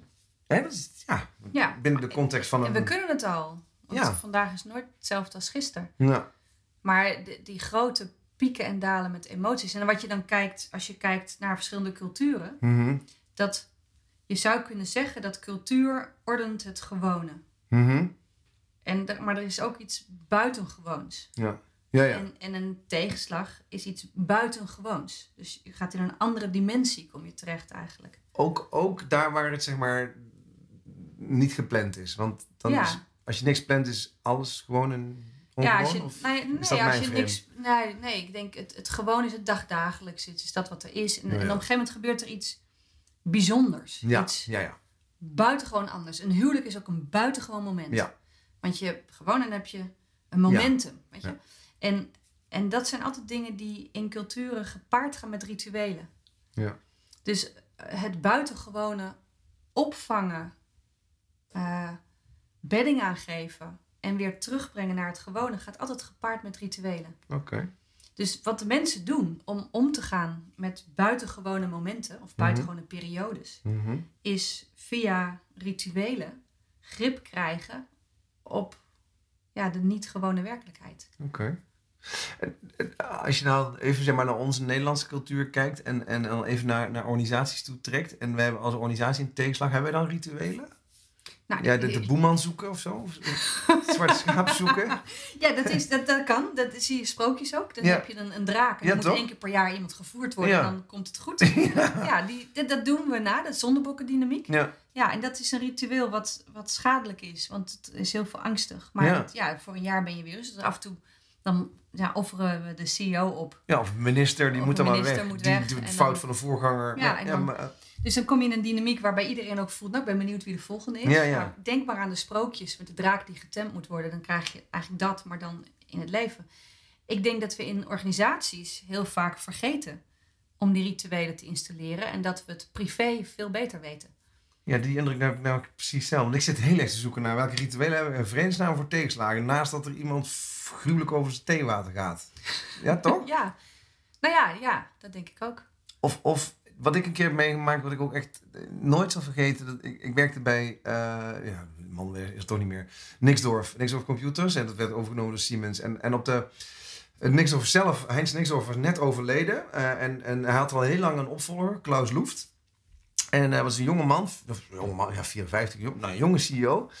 Speaker 1: hè, dat is, ja,
Speaker 2: Ja.
Speaker 1: binnen de context van
Speaker 2: En
Speaker 1: een...
Speaker 2: we kunnen het al. Want
Speaker 1: Ja.
Speaker 2: vandaag is nooit hetzelfde als gisteren.
Speaker 1: Ja.
Speaker 2: Maar de- die grote pieken en dalen met emoties. En wat je dan kijkt, als je kijkt naar verschillende culturen.
Speaker 1: Mhm.
Speaker 2: Dat je zou kunnen zeggen dat cultuur ordent het gewone.
Speaker 1: Mhm.
Speaker 2: En, maar er is ook iets buitengewoons.
Speaker 1: Ja. Ja, ja.
Speaker 2: En, en een tegenslag is iets buitengewoons. Dus je gaat in een andere dimensie, kom je terecht eigenlijk.
Speaker 1: Ook, ook daar waar het zeg maar niet gepland is. Want dan
Speaker 2: Ja.
Speaker 1: is, als je niks plant, is alles gewoon een?
Speaker 2: Ja, als je,
Speaker 1: of-
Speaker 2: nee, als je niks. Nee, nee, ik denk het, het gewoon is het dagdagelijks. Het is dat wat er is. En,
Speaker 1: Ja,
Speaker 2: en op een gegeven moment gebeurt er iets bijzonders.
Speaker 1: ja,
Speaker 2: Iets
Speaker 1: ja, ja.
Speaker 2: buitengewoon anders. Een huwelijk is ook een buitengewoon moment.
Speaker 1: Ja.
Speaker 2: Want je gewoon en dan heb je een momentum. Weet je? En, en dat zijn altijd dingen die in culturen gepaard gaan met rituelen.
Speaker 1: Ja.
Speaker 2: Dus eh, het buitengewone opvangen, eh, bedding aangeven en weer terugbrengen naar het gewone gaat altijd gepaard met rituelen.
Speaker 1: Oké.
Speaker 2: Dus wat de mensen doen om om te gaan met buitengewone momenten of buitengewone periodes,
Speaker 1: Mhm.
Speaker 2: is via rituelen grip krijgen op ja, de niet gewone werkelijkheid.
Speaker 1: Oké. En Als je nou even zeg maar, naar onze Nederlandse cultuur kijkt en, en dan even naar, naar organisaties toe trekt. En we hebben als organisatie een tegenslag, hebben wij dan rituelen?
Speaker 2: Nou,
Speaker 1: Ja, de, de boeman zoeken of zo? Of, Zwarte schaap zoeken?
Speaker 2: Ja, dat, is, dat, dat kan. Dat zie je sprookjes ook. Dan
Speaker 1: Ja.
Speaker 2: heb je een, een draak. En
Speaker 1: Ja,
Speaker 2: dan moet
Speaker 1: toch?
Speaker 2: één keer per jaar iemand gevoerd worden.
Speaker 1: Ja.
Speaker 2: En dan komt het goed. ja, die, dat, dat doen we na. Dat zondebokkendynamiek.
Speaker 1: Ja.
Speaker 2: Ja, en dat is een ritueel wat, wat schadelijk is. Want het is heel veel angstig. Maar
Speaker 1: Ja.
Speaker 2: voor een jaar ben je weer. Dus af en toe dan ja, offeren we de CEO op.
Speaker 1: ja, of minister, die
Speaker 2: Of
Speaker 1: moet dan maar weg.
Speaker 2: moet
Speaker 1: die
Speaker 2: weg
Speaker 1: doet de fout
Speaker 2: dan-
Speaker 1: van de voorganger.
Speaker 2: Ja, en dan-
Speaker 1: maar, eh,
Speaker 2: Dus dan kom je in een dynamiek waarbij iedereen ook voelt... Nou, ik ben benieuwd wie de volgende is.
Speaker 1: Ja, ja.
Speaker 2: Maar denk maar aan de sprookjes met de draak die getemd moet worden. Dan krijg je eigenlijk dat, maar dan in het leven. Ik denk dat we in organisaties heel vaak vergeten om die rituelen te installeren. En dat we het privé veel beter weten.
Speaker 1: ja, die indruk heb ik nou precies zelf. Want ik zit heel erg te zoeken naar welke rituelen hebben we in vredesnaam voor tegenslagen. Naast dat er iemand gruwelijk over zijn theewater gaat. Ja, toch?
Speaker 2: Ja, nou ja, ja, dat denk ik ook.
Speaker 1: Of, of wat ik een keer heb meegemaakt, wat ik ook echt eh, nooit zal vergeten. Dat ik, ik werkte bij, eh ja, man is het toch niet meer, Nixdorf. Nixdorf Computers. En dat werd overgenomen door Siemens. En, en op de, Nixdorf zelf, Heinz Nixdorf was net overleden. eh, en, en hij had al heel lang een opvolger, Klaus Loeft. En hij was een jonge man, of man, ja, 54, jong, nou, een jonge CEO.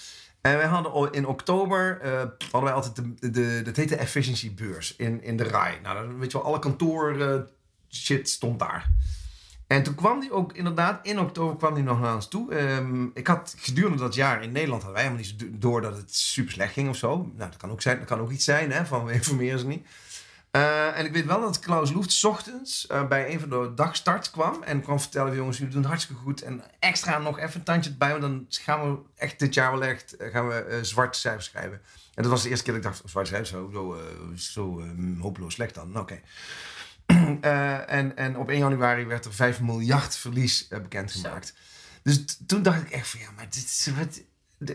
Speaker 1: En wij hadden in oktober, eh, hadden wij altijd de, de, dat heette efficiency beurs in, in de RAI. Nou, dan weet je wel, alle kantoor shit stond daar. En toen kwam die ook inderdaad, in oktober kwam die nog naar ons toe. Ehm, ik had gedurende dat jaar in Nederland hadden wij helemaal niet door dat het super slecht ging of zo. Nou, dat kan ook, zijn, dat kan ook iets zijn, hè, van we informeren ze niet. Eh, en ik weet wel dat Klaus Loeft ochtends eh, bij een van de dagstarts kwam en kwam vertellen: jongens, jullie doen het hartstikke goed. En extra nog even een tandje erbij, want dan gaan we echt dit jaar wel echt eh, gaan we, zwarte cijfers schrijven. En dat was de eerste keer dat ik dacht: zwarte cijfers, zo, zo, zo eh, hopeloos slecht dan. Nou, Oké. Eh, en, en op 1 januari werd er 5 miljard verlies eh, bekendgemaakt. Dus toen dacht ik echt van ja, maar dit is wat.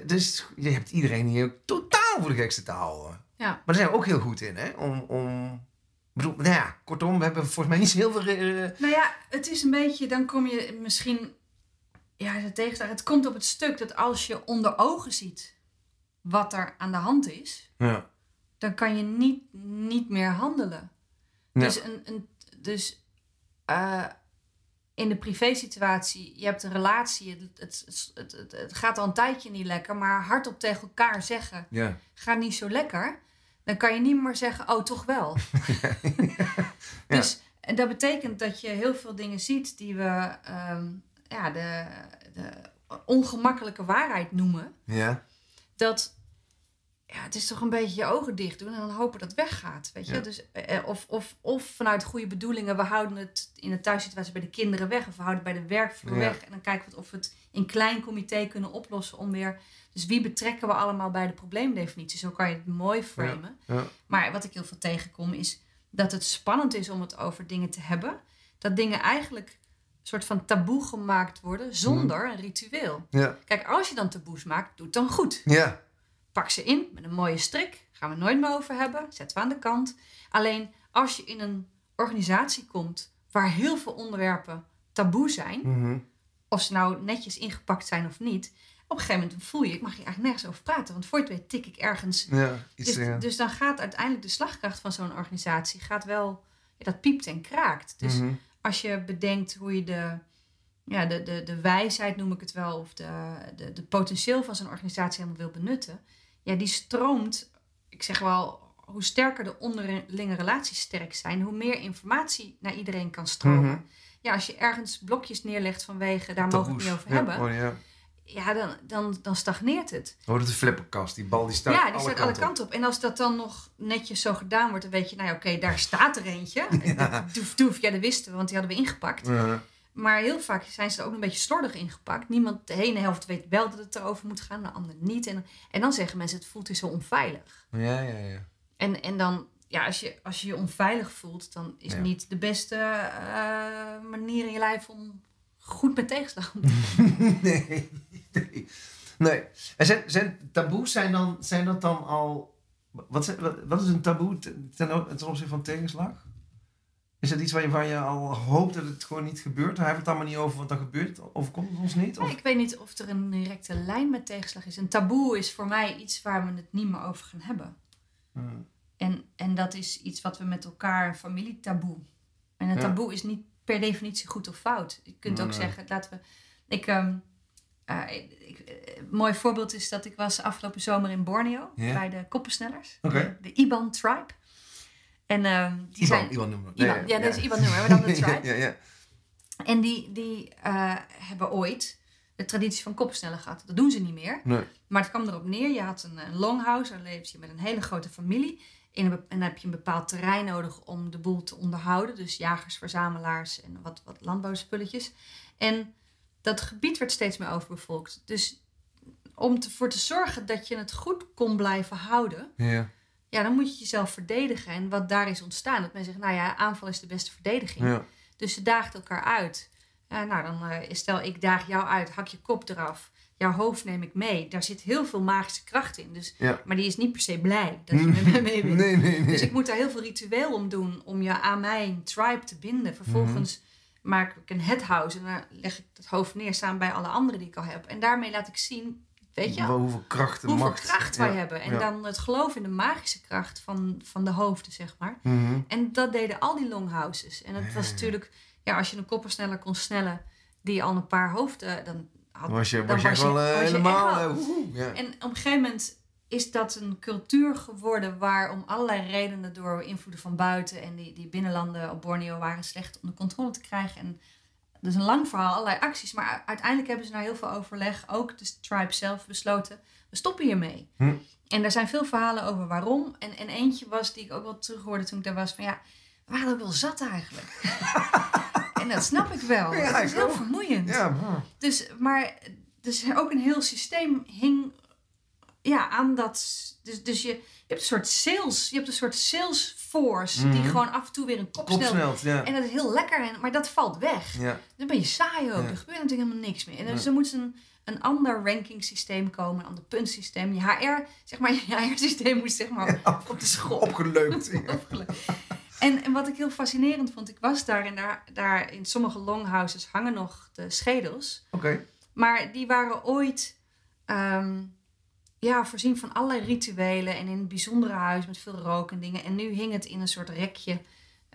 Speaker 1: Dus je hebt iedereen hier totaal voor de gekste te houden.
Speaker 2: Ja.
Speaker 1: Maar daar zijn we ook heel goed in, hè? Om. om bedoel, nou ja, kortom, we hebben volgens mij niet zo heel veel. eh,
Speaker 2: Nou ja, het is een beetje, dan kom je misschien, ja, tegenstander. Het komt op het stuk dat als je onder ogen ziet wat er aan de hand is,
Speaker 1: ja.
Speaker 2: dan kan je niet, niet meer handelen.
Speaker 1: Ja.
Speaker 2: Dus, een, een, dus eh, in de privésituatie, je hebt een relatie, het, het, het, gaat al een tijdje niet lekker, maar hardop tegen elkaar zeggen,
Speaker 1: Ja.
Speaker 2: gaat niet zo lekker, dan kan je niet meer zeggen, oh toch wel. Dus en dat betekent dat je heel veel dingen ziet die we ehm, ja, de, de ongemakkelijke waarheid noemen.
Speaker 1: Ja.
Speaker 2: Dat ja, het is toch een beetje je ogen dicht doen en dan hopen dat het weggaat. Weet je?
Speaker 1: Ja.
Speaker 2: Dus, eh, of, of, of vanuit goede bedoelingen, we houden het in de thuissituatie bij de kinderen weg. Of we houden het bij de werkvloer
Speaker 1: Ja.
Speaker 2: weg. En dan kijken we of we het in klein comité kunnen oplossen om weer... Dus wie betrekken we allemaal bij de probleemdefinitie? Zo kan je het mooi framen.
Speaker 1: Ja.
Speaker 2: Maar wat ik heel veel tegenkom is dat het spannend is om het over dingen te hebben. Dat dingen eigenlijk een soort van taboe gemaakt worden zonder een ritueel.
Speaker 1: Ja.
Speaker 2: Kijk, als je dan taboes maakt, doe het dan goed.
Speaker 1: Ja.
Speaker 2: Pak ze in met een mooie strik. Gaan we nooit meer over hebben. Zetten we aan de kant. Alleen als je in een organisatie komt waar heel veel onderwerpen taboe zijn,
Speaker 1: Mhm.
Speaker 2: of ze nou netjes ingepakt zijn of niet, op een gegeven moment voel je, ik mag hier eigenlijk nergens over praten, want voor het weet tik ik ergens.
Speaker 1: Ja. Iets,
Speaker 2: Dus, dus dan gaat uiteindelijk de slagkracht van zo'n organisatie gaat wel, ja, dat piept en kraakt. Dus
Speaker 1: mhm.
Speaker 2: als je bedenkt hoe je de, ja, de, de, de wijsheid, noem ik het wel, of de, de, de potentieel van zo'n organisatie helemaal wil benutten, ja, die stroomt, ik zeg wel, hoe sterker de onderlinge relaties sterk zijn, hoe meer informatie naar iedereen kan stromen.
Speaker 1: Mhm.
Speaker 2: Ja, als je ergens blokjes neerlegt vanwege, daar mogen we het niet over
Speaker 1: Ja,
Speaker 2: hebben,
Speaker 1: oh, ja.
Speaker 2: ja, dan, dan, dan stagneert het.
Speaker 1: Oh, dat is de flipperkast. Die bal die staat
Speaker 2: ja, die
Speaker 1: alle
Speaker 2: staat
Speaker 1: kanten
Speaker 2: alle kanten op. En als dat dan nog netjes zo gedaan wordt, dan weet je, nou ja, oké, daar staat er eentje.
Speaker 1: Ja.
Speaker 2: Doef, doef, ja, dat wisten we, want die hadden we ingepakt.
Speaker 1: Ja.
Speaker 2: Maar heel vaak zijn ze er ook een beetje slordig ingepakt. Niemand, de ene helft weet wel dat het erover moet gaan, de andere niet. En, en dan zeggen mensen, het voelt hier zo onveilig.
Speaker 1: Ja, ja, ja.
Speaker 2: En, en dan, ja, als je, als je je onveilig voelt, dan is
Speaker 1: Ja.
Speaker 2: niet de beste eh, manier in je lijf om goed met tegenslag om te gaan.
Speaker 1: nee, nee. Nee. En zijn, zijn taboes zijn, dan, zijn dat dan al... Wat, zijn- wat, wat is een taboe ten, ten ten opzichte van tegenslag? Is dat iets waar je, waar je al hoopt dat het gewoon niet gebeurt? Hebben we het allemaal niet over, want dan gebeurt het. Overkomt het ons niet? Of?
Speaker 2: Ik weet niet of er een directe lijn met tegenslag is. Een taboe is voor mij iets waar we het niet meer over gaan hebben.
Speaker 1: Hmm.
Speaker 2: En, en dat is iets wat we met elkaar, een familietaboe. En een
Speaker 1: Ja.
Speaker 2: taboe is niet per definitie goed of fout. Je kunt
Speaker 1: Nee,
Speaker 2: ook
Speaker 1: nee.
Speaker 2: zeggen, laten we. Ik, ehm, eh, ik- eh, een mooi voorbeeld is dat ik was afgelopen zomer in Borneo bij de koppensnellers. De, de Iban Tribe. En ehm, die
Speaker 1: Iban,
Speaker 2: zijn...
Speaker 1: Iban.
Speaker 2: Iban, ja, dat is Iban nummer, maar dan de tribe.
Speaker 1: ja, ja.
Speaker 2: En die, die eh, hebben ooit de traditie van koppensnellen gehad. Dat doen ze niet meer.
Speaker 1: Nee.
Speaker 2: Maar het kwam erop neer, je had een, een longhouse, daar leefde je met een hele grote familie. In een, en dan heb je een bepaald terrein nodig om de boel te onderhouden. Dus jagers, verzamelaars en wat, wat landbouwspulletjes. En dat gebied werd steeds meer overbevolkt. Dus om ervoor te zorgen dat je het goed kon blijven houden,
Speaker 1: Ja.
Speaker 2: Ja, dan moet je jezelf verdedigen. En wat daar is ontstaan, dat men zegt, nou ja, aanval is de beste verdediging.
Speaker 1: Ja.
Speaker 2: Dus ze daagt elkaar uit. Nou, dan eh, stel ik daag jou uit, hak je kop eraf. Jouw hoofd neem ik mee. Daar zit heel veel magische kracht in. Dus,
Speaker 1: Ja.
Speaker 2: Maar die is niet per se blij dat je met mij mee bent.
Speaker 1: Nee, nee, nee.
Speaker 2: Dus ik moet daar heel veel ritueel om doen om je aan mijn tribe te binden. Vervolgens
Speaker 1: Mhm.
Speaker 2: maak ik een headhouse en dan leg ik het hoofd neer samen bij alle anderen die ik al heb. En daarmee laat ik zien, weet je,
Speaker 1: hoeveel kracht en
Speaker 2: hoeveel
Speaker 1: macht.
Speaker 2: kracht wij
Speaker 1: Ja.
Speaker 2: hebben. En
Speaker 1: Ja.
Speaker 2: dan het geloof in de magische kracht van, van de hoofden, zeg maar.
Speaker 1: Mhm.
Speaker 2: En dat deden al die longhouses. En het was natuurlijk, ja, als je een koppersneller kon snellen die al een paar hoofden, dan had
Speaker 1: was je,
Speaker 2: dan
Speaker 1: was je wel eh, helemaal... eh, ja.
Speaker 2: En op een gegeven moment is dat een cultuur geworden waar om allerlei redenen door invloeden van buiten en die, die binnenlanden op Borneo waren slecht onder controle te krijgen. En dat is een lang verhaal, allerlei acties. Maar uiteindelijk hebben ze na heel veel overleg, ook de tribe zelf, besloten, we stoppen hiermee.
Speaker 1: Hm.
Speaker 2: En daar zijn veel verhalen over waarom. En, en eentje was die ik ook wel terug hoorde toen ik daar was, van ja, we waren ook wel zat eigenlijk. en dat snap ik wel.
Speaker 1: Ja,
Speaker 2: het is heel
Speaker 1: ook.
Speaker 2: vermoeiend.
Speaker 1: Ja, brr.
Speaker 2: Dus, maar dus ook een heel systeem hing ja, aan dat. Dus, dus je, je hebt een soort sales, je hebt een soort sales force die
Speaker 1: Mhm.
Speaker 2: gewoon af en toe weer een kop snelt.
Speaker 1: Ja.
Speaker 2: En dat is heel lekker, en, maar dat valt weg.
Speaker 1: ja.
Speaker 2: Dan ben je saai ook.
Speaker 1: Ja.
Speaker 2: Er gebeurt natuurlijk helemaal niks meer. En dus er moet een, een ander ranking systeem komen, een ander puntsysteem. Je HR, zeg maar, je HR-systeem moet zeg maar op de schop.
Speaker 1: Opgeleukt.
Speaker 2: En, en wat ik heel fascinerend vond, ik was daar en daar, daar in sommige longhouses hangen nog de schedels.
Speaker 1: Oké.
Speaker 2: Maar die waren ooit ehm, ja, voorzien van allerlei rituelen en in een bijzondere huis met veel rook en dingen. En nu hing het in een soort rekje.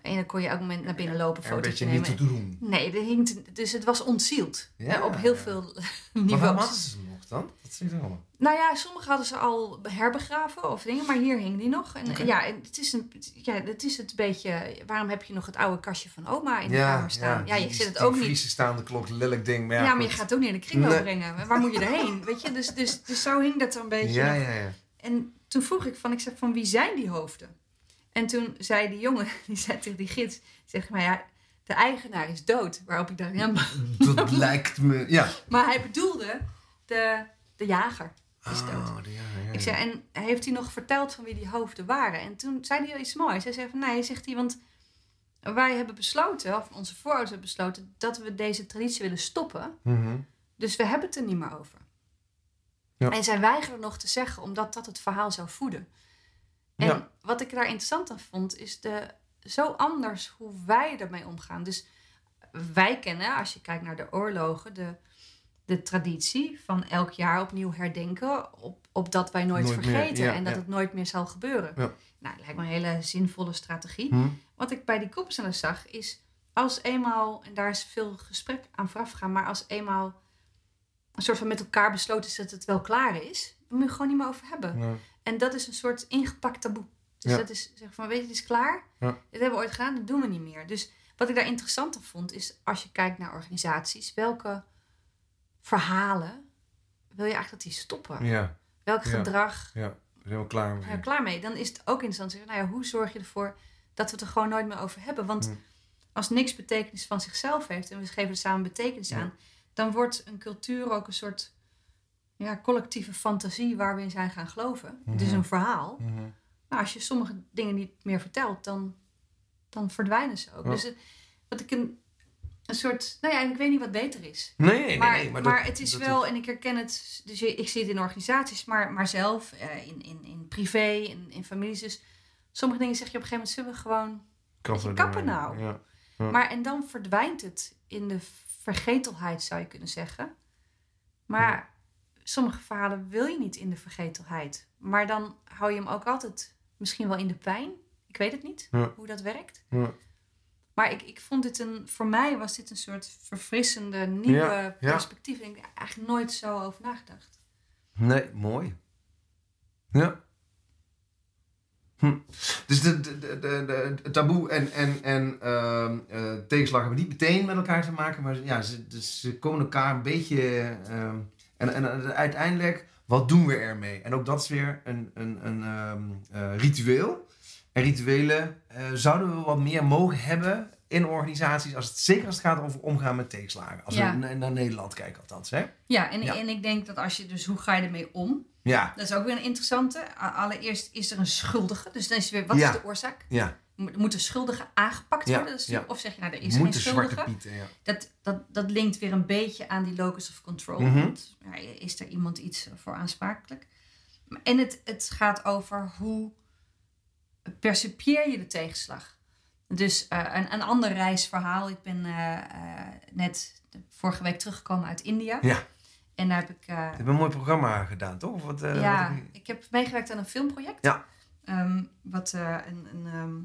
Speaker 2: En dan kon je elk moment naar binnen lopen,
Speaker 1: Er een
Speaker 2: foto's
Speaker 1: beetje
Speaker 2: nemen.
Speaker 1: niet te doen.
Speaker 2: Nee, er hing dus het was ontzield.
Speaker 1: Ja,
Speaker 2: eh, op heel
Speaker 1: ja.
Speaker 2: veel
Speaker 1: Maar waarom
Speaker 2: niveaus.
Speaker 1: hadden ze ze nog dan? Dat zie je allemaal.
Speaker 2: Nou ja, sommige hadden ze al herbegraven of dingen, maar hier hing die nog. En ja, het is, een, ja, het is het beetje. Waarom heb je nog het oude kastje van oma in de kamer staan? Ja, je
Speaker 1: die-
Speaker 2: zit het ook niet.
Speaker 1: Staande klok, lelijk ding. Maar
Speaker 2: Ja, maar je gaat het ook niet in de kringloop
Speaker 1: Nee.
Speaker 2: brengen. Waar moet je erheen? Weet je, dus, dus, dus zo hing dat er een beetje.
Speaker 1: Ja, ja, ja.
Speaker 2: En toen vroeg ik van, ik zeg van wie zijn die hoofden? En toen zei die jongen, die zei tegen die gids, zegt maar ja, de eigenaar is dood. Waarop ik dacht, ja, maar,
Speaker 1: Dat lijkt me... Ja.
Speaker 2: maar hij bedoelde de, de jager is dood.
Speaker 1: Oh, ja, ja,
Speaker 2: Ik zei, en heeft hij nog verteld van wie die hoofden waren? En toen zei hij iets moois. Hij zei van, nee, zegt hij, want wij hebben besloten, of onze voorouders hebben besloten, dat we deze traditie willen stoppen.
Speaker 1: Mhm.
Speaker 2: Dus we hebben het er niet meer over.
Speaker 1: Ja.
Speaker 2: En zij weigeren nog te zeggen, omdat dat het verhaal zou voeden. En
Speaker 1: Ja.
Speaker 2: wat ik daar interessant aan vond, is de, zo anders hoe wij ermee omgaan. Dus wij kennen, als je kijkt naar de oorlogen, de, de traditie van elk jaar opnieuw herdenken, op, op dat wij nooit,
Speaker 1: Nooit meer,
Speaker 2: vergeten
Speaker 1: ja,
Speaker 2: en dat
Speaker 1: ja.
Speaker 2: het nooit meer zal gebeuren.
Speaker 1: Ja.
Speaker 2: Nou, lijkt me een hele zinvolle strategie.
Speaker 1: Hm?
Speaker 2: Wat ik bij die kopzellen zag, is als eenmaal, en daar is veel gesprek aan vooraf gegaan, maar als eenmaal een soort van met elkaar besloten is dat het wel klaar is, moet je gewoon niet meer over hebben.
Speaker 1: Ja.
Speaker 2: En dat is een soort ingepakt taboe. Dus
Speaker 1: Ja.
Speaker 2: dat is zeg van, weet je, het is klaar.
Speaker 1: Ja.
Speaker 2: Dit hebben we ooit gedaan, dat doen we niet meer. Dus wat ik daar interessanter vond, is als je kijkt naar organisaties, welke verhalen wil je eigenlijk dat die stoppen?
Speaker 1: Ja,
Speaker 2: Welk gedrag
Speaker 1: ja. We zijn wel klaar mee.
Speaker 2: klaar mee? Dan is het ook interessant te zeggen, nou ja, hoe zorg je ervoor dat we het er gewoon nooit meer over hebben? Want als niks betekenis van zichzelf heeft en we geven er samen betekenis aan, dan wordt een cultuur ook een soort ja, collectieve fantasie waar we in zijn gaan geloven. Het is
Speaker 1: Mhm.
Speaker 2: een verhaal.
Speaker 1: Mhm.
Speaker 2: Nou, als je sommige dingen niet meer vertelt, dan, dan verdwijnen ze ook.
Speaker 1: Ja.
Speaker 2: Dus het- wat ik een, een soort, nou ja, ik weet niet wat beter is.
Speaker 1: Nee, nee,
Speaker 2: maar
Speaker 1: nee,
Speaker 2: maar,
Speaker 1: dat-
Speaker 2: het is wel, en ik herken het, dus ik zie het in organisaties, maar, maar zelf, eh, in, in, in privé, in, in families. Dus sommige dingen zeg je op een gegeven moment, zullen we gewoon
Speaker 1: Kappen,
Speaker 2: kappen nou.
Speaker 1: Ja. Ja.
Speaker 2: Maar en dan verdwijnt het in de vergetelheid, zou je kunnen zeggen. Maar sommige verhalen wil je niet in de vergetelheid. Maar dan hou je hem ook altijd misschien wel in de pijn. Ik weet het niet
Speaker 1: Ja.
Speaker 2: hoe dat werkt.
Speaker 1: Ja.
Speaker 2: Maar ik, ik vond dit een, voor mij was dit een soort verfrissende, nieuwe
Speaker 1: Ja,
Speaker 2: perspectief. En ik heb eigenlijk nooit zo over nagedacht.
Speaker 1: Nee, mooi. Ja. Hm. Dus de, de, de, de, taboe en, en, en ehm, eh, tegenslag hebben niet meteen met elkaar te maken, maar ja, ze, dus ze komen elkaar een beetje. ehm, en, en uiteindelijk, wat doen we ermee? En ook dat is weer een, een, een ehm, eh, ritueel. En rituelen eh, zouden we wat meer mogen hebben in organisaties, als het, zeker als het gaat over omgaan met tegenslagen. Als
Speaker 2: Ja.
Speaker 1: we na- naar Nederland kijken, althans. Hè?
Speaker 2: Ja en,
Speaker 1: Ja.
Speaker 2: en ik denk dat als je dus, hoe ga je ermee om?
Speaker 1: Ja,
Speaker 2: Dat is ook weer een interessante. Allereerst is er een schuldige. Dus dan is er weer, wat
Speaker 1: Ja.
Speaker 2: is de oorzaak?
Speaker 1: ja.
Speaker 2: Mo- Moet de schuldige aangepakt
Speaker 1: Ja,
Speaker 2: worden?
Speaker 1: Ja.
Speaker 2: Of zeg je, nou, er is
Speaker 1: Moet
Speaker 2: geen schuldige.
Speaker 1: pieten, ja.
Speaker 2: Dat, dat, dat linkt weer een beetje aan die locus of control.
Speaker 1: Mhm.
Speaker 2: Want, is er iemand iets voor aansprakelijk? En het, het gaat over hoe percipieer je de tegenslag. Dus eh, een, een ander reisverhaal. Ik ben eh, eh, net vorige week teruggekomen uit India.
Speaker 1: Ja.
Speaker 2: En daar heb ik... eh,
Speaker 1: Je hebt een mooi programma gedaan, toch? Of Wat, eh,
Speaker 2: ja,
Speaker 1: wat je-
Speaker 2: ik heb meegewerkt aan een filmproject.
Speaker 1: Ja.
Speaker 2: Ehm, wat eh, een, een, ehm,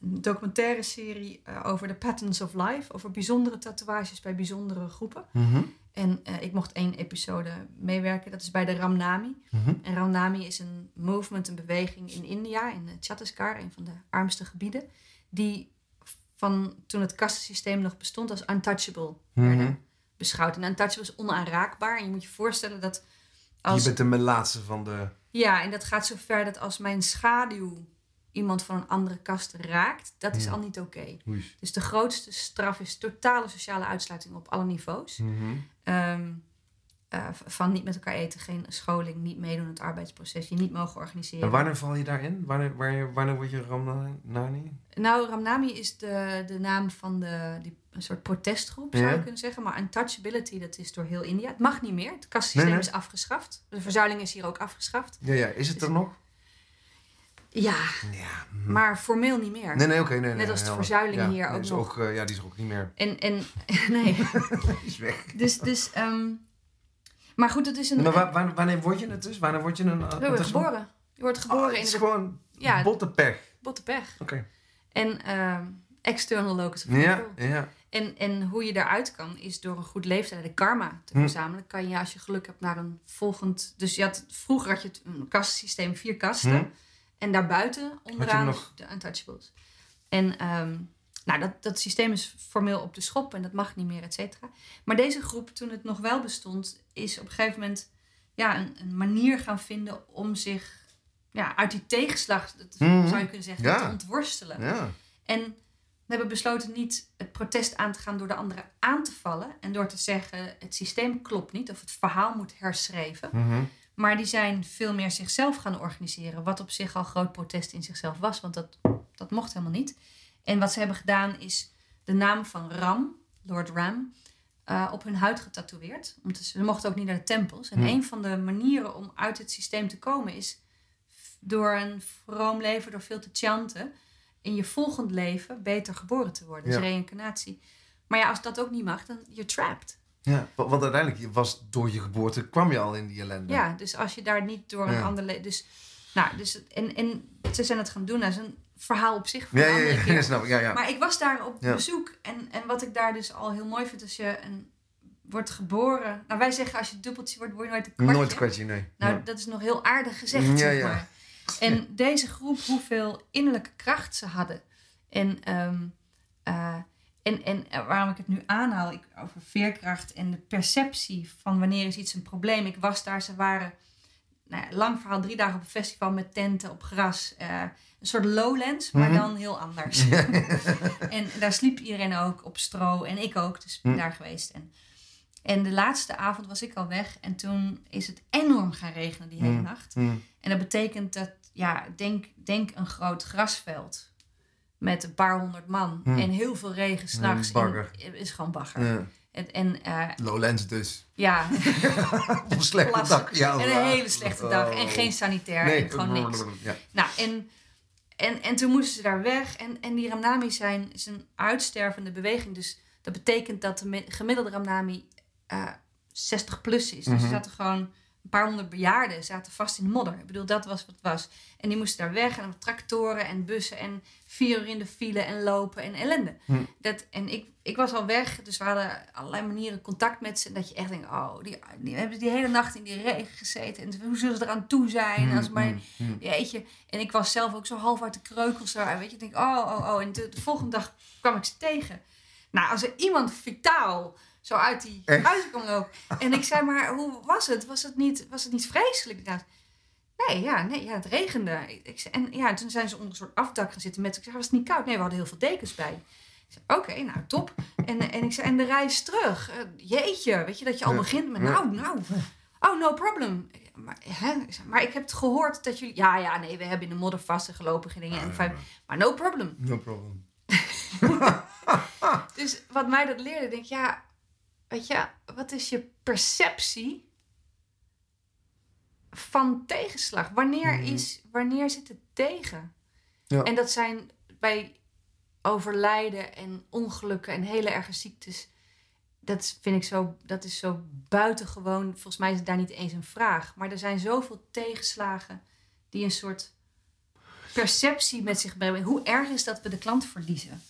Speaker 2: een documentaire serie eh, over de patterns of life. Over bijzondere tatoeages bij bijzondere groepen.
Speaker 1: Mhm,
Speaker 2: En eh, ik mocht één episode meewerken. Dat is bij de Ramnami.
Speaker 1: mhm.
Speaker 2: En Ramnami is een movement, een beweging in India, in eh, Chhattisgarh, een van de armste gebieden. Die van toen het kastensysteem nog bestond als untouchable
Speaker 1: Mhm.
Speaker 2: werden beschouwd. En untouchable is onaanraakbaar. En je moet je voorstellen dat als...
Speaker 1: Je bent de melaatse van de...
Speaker 2: Ja, en dat gaat zo ver dat als mijn schaduw iemand van een andere kast raakt, dat is
Speaker 1: Ja.
Speaker 2: al niet oké. Dus de grootste straf is totale sociale uitsluiting op alle niveaus.
Speaker 1: Mhm.
Speaker 2: Ehm, eh, van niet met elkaar eten, geen scholing, niet meedoen aan het arbeidsproces, je niet mogen organiseren.
Speaker 1: En wanneer val je daarin? Wanneer, wanneer, wanneer word je Ramnani?
Speaker 2: Nou, Ramnami is de, de naam van de, die, een soort protestgroep, zou je kunnen zeggen. Maar untouchability, dat is door heel India. Het mag niet meer. Het kastsysteem
Speaker 1: Nee, nee.
Speaker 2: is afgeschaft. De verzuiling is hier ook afgeschaft.
Speaker 1: Ja, ja. Is het er nog?
Speaker 2: Ja,
Speaker 1: Ja. mhm.
Speaker 2: maar formeel niet meer.
Speaker 1: Nee, nee, oké. nee, nee,
Speaker 2: Net als de verzuiling
Speaker 1: ja,
Speaker 2: hier ook
Speaker 1: is
Speaker 2: nog.
Speaker 1: eh, ja, die is ook niet meer.
Speaker 2: En, en nee.
Speaker 1: Die is weg.
Speaker 2: Dus, dus ehm, maar goed, het is een.
Speaker 1: Maar wa- wa- wanneer word je het dus? Wanneer word je een...
Speaker 2: we worden geboren. Je wordt geboren
Speaker 1: Oh, het is
Speaker 2: de
Speaker 1: gewoon
Speaker 2: Ja.
Speaker 1: botte pech.
Speaker 2: botte pech.
Speaker 1: Oké.
Speaker 2: En ehm, external locus of
Speaker 1: Ja,
Speaker 2: control.
Speaker 1: ja.
Speaker 2: En, en hoe je daaruit kan, is door een goed leeftijd, de karma te
Speaker 1: Hm.
Speaker 2: verzamelen. Kan je als je geluk hebt naar een volgend. Dus je had, vroeger had je het- een kastensysteem, vier kasten.
Speaker 1: Hm.
Speaker 2: En daarbuiten onderaan
Speaker 1: nog-
Speaker 2: de untouchables. En ehm, nou, dat, dat systeem is formeel op de schop en dat mag niet meer, et cetera. Maar deze groep, toen het nog wel bestond, is op een gegeven moment ja, een, een manier gaan vinden om zich ja, uit die tegenslag, dat
Speaker 1: Mhm.
Speaker 2: zou je kunnen zeggen,
Speaker 1: Ja.
Speaker 2: te ontworstelen.
Speaker 1: Ja.
Speaker 2: En we hebben besloten niet het protest aan te gaan door de anderen aan te vallen. En door te zeggen, het systeem klopt niet of het verhaal moet herschreven.
Speaker 1: Mhm.
Speaker 2: Maar die zijn veel meer zichzelf gaan organiseren. Wat op zich al groot protest in zichzelf was, want dat, dat mocht helemaal niet. En wat ze hebben gedaan is de naam van Ram, Lord Ram, eh, op hun huid getatoeëerd. Want ze mochten ook niet naar de tempels. En
Speaker 1: Hmm.
Speaker 2: een van de manieren om uit het systeem te komen is door een vroom leven, door veel te chanten, in je volgend leven beter geboren te worden. Dus
Speaker 1: Ja.
Speaker 2: reïncarnatie. Maar ja, als dat ook niet mag, dan you're trapped.
Speaker 1: Ja, wa- want uiteindelijk je was door je geboorte kwam je al in die ellende.
Speaker 2: Ja, dus als je daar niet door een
Speaker 1: Ja.
Speaker 2: ander... le- Dus, nou, dus, en, en ze zijn het gaan doen. Dat is een verhaal op zich voor
Speaker 1: ja, ja,
Speaker 2: andere
Speaker 1: ja, ja, snap ik. Ja, ja.
Speaker 2: Maar ik was daar op bezoek. En, en wat ik daar dus al heel mooi vind, als je een, wordt geboren... Nou, wij zeggen als je dubbeltje wordt, word je nooit een kwartje.
Speaker 1: Nooit kwartje, nee.
Speaker 2: Nou, dat is nog heel aardig gezegd,
Speaker 1: Ja,
Speaker 2: zeg
Speaker 1: ja.
Speaker 2: maar. En deze groep, hoeveel innerlijke kracht ze hadden. En, ehm, eh, en, en waarom ik het nu aanhaal, ik, over veerkracht en de perceptie van wanneer is iets een probleem. Ik was daar, ze waren, nou ja, lang verhaal, drie dagen op een festival met tenten op gras. eh, een soort lowlands, maar
Speaker 1: Mhm.
Speaker 2: dan heel anders. en daar sliep iedereen ook op stro en ik ook, dus ik ben
Speaker 1: Hm.
Speaker 2: daar geweest. En, en de laatste avond was ik al weg en toen is het enorm gaan regenen die hele
Speaker 1: Hm.
Speaker 2: nacht. En dat betekent dat, ja, denk, denk een groot grasveld met een paar honderd man
Speaker 1: Hm.
Speaker 2: en heel veel regen s'nachts.
Speaker 1: bagger.
Speaker 2: in- is gewoon bagger.
Speaker 1: Ja.
Speaker 2: En, en eh,
Speaker 1: Lowlands dus.
Speaker 2: ja,
Speaker 1: Op een slechte dak. Ja,
Speaker 2: en een hele slechte dag en
Speaker 1: Oh.
Speaker 2: geen sanitair
Speaker 1: Nee.
Speaker 2: en gewoon niks.
Speaker 1: Ja.
Speaker 2: Nou, en, en, en toen moesten ze daar weg. En, en die Ramnami zijn, is een uitstervende beweging. Dus dat betekent dat de gemiddelde Ramnami eh 60 plus is. Dus
Speaker 1: Mhm.
Speaker 2: er zaten gewoon een paar honderd bejaarden zaten vast in de modder. Ik bedoel, dat was wat het was. En die moesten daar weg en tractoren en bussen en vier uur in de file en lopen en ellende.
Speaker 1: Hm.
Speaker 2: Dat, en ik, ik was al weg, dus we hadden allerlei manieren contact met ze. En dat je echt denkt, oh, die, die hebben die hele nacht in die regen gezeten. En hoe zullen ze eraan toe zijn?
Speaker 1: Hm,
Speaker 2: Als maar,
Speaker 1: hm, hm.
Speaker 2: Jeetje. En ik was zelf ook zo half uit de kreukels daar. Weet je, ik denk, oh, oh, oh. En de, de volgende dag kwam ik ze tegen. Nou, als er iemand vitaal zo uit die huizen kwam lopen. En ik zei, maar hoe was het? Was het niet, was het niet vreselijk? Nee, ja, nee, ja, het regende. Ik, zei, en ja, toen zijn ze onder een soort afdak gaan zitten met... Ik zei, was het niet koud? Nee, we hadden heel veel dekens bij. Ik zei, oké, nou, top. En, en ik zei, en de reis terug. Eh, jeetje, weet je, dat je al begint met, nou, nou... Oh, no problem. Maar, hè? Maar ik heb het gehoord dat jullie... Ja, ja, nee, we hebben in de modder vastgelopen dingen. En vijf, maar no problem.
Speaker 1: No problem.
Speaker 2: Dus wat mij dat leerde, denk ik, ja, weet je, wat is je perceptie van tegenslag? Wanneer,
Speaker 1: Mhm.
Speaker 2: is, wanneer zit het tegen?
Speaker 1: Ja.
Speaker 2: En dat zijn bij overlijden en ongelukken en hele erge ziektes. Dat vind ik zo, dat is zo buitengewoon. Volgens mij is het daar niet eens een vraag. Maar er zijn zoveel tegenslagen die een soort perceptie met zich brengen. Hoe erg is dat we de klant verliezen?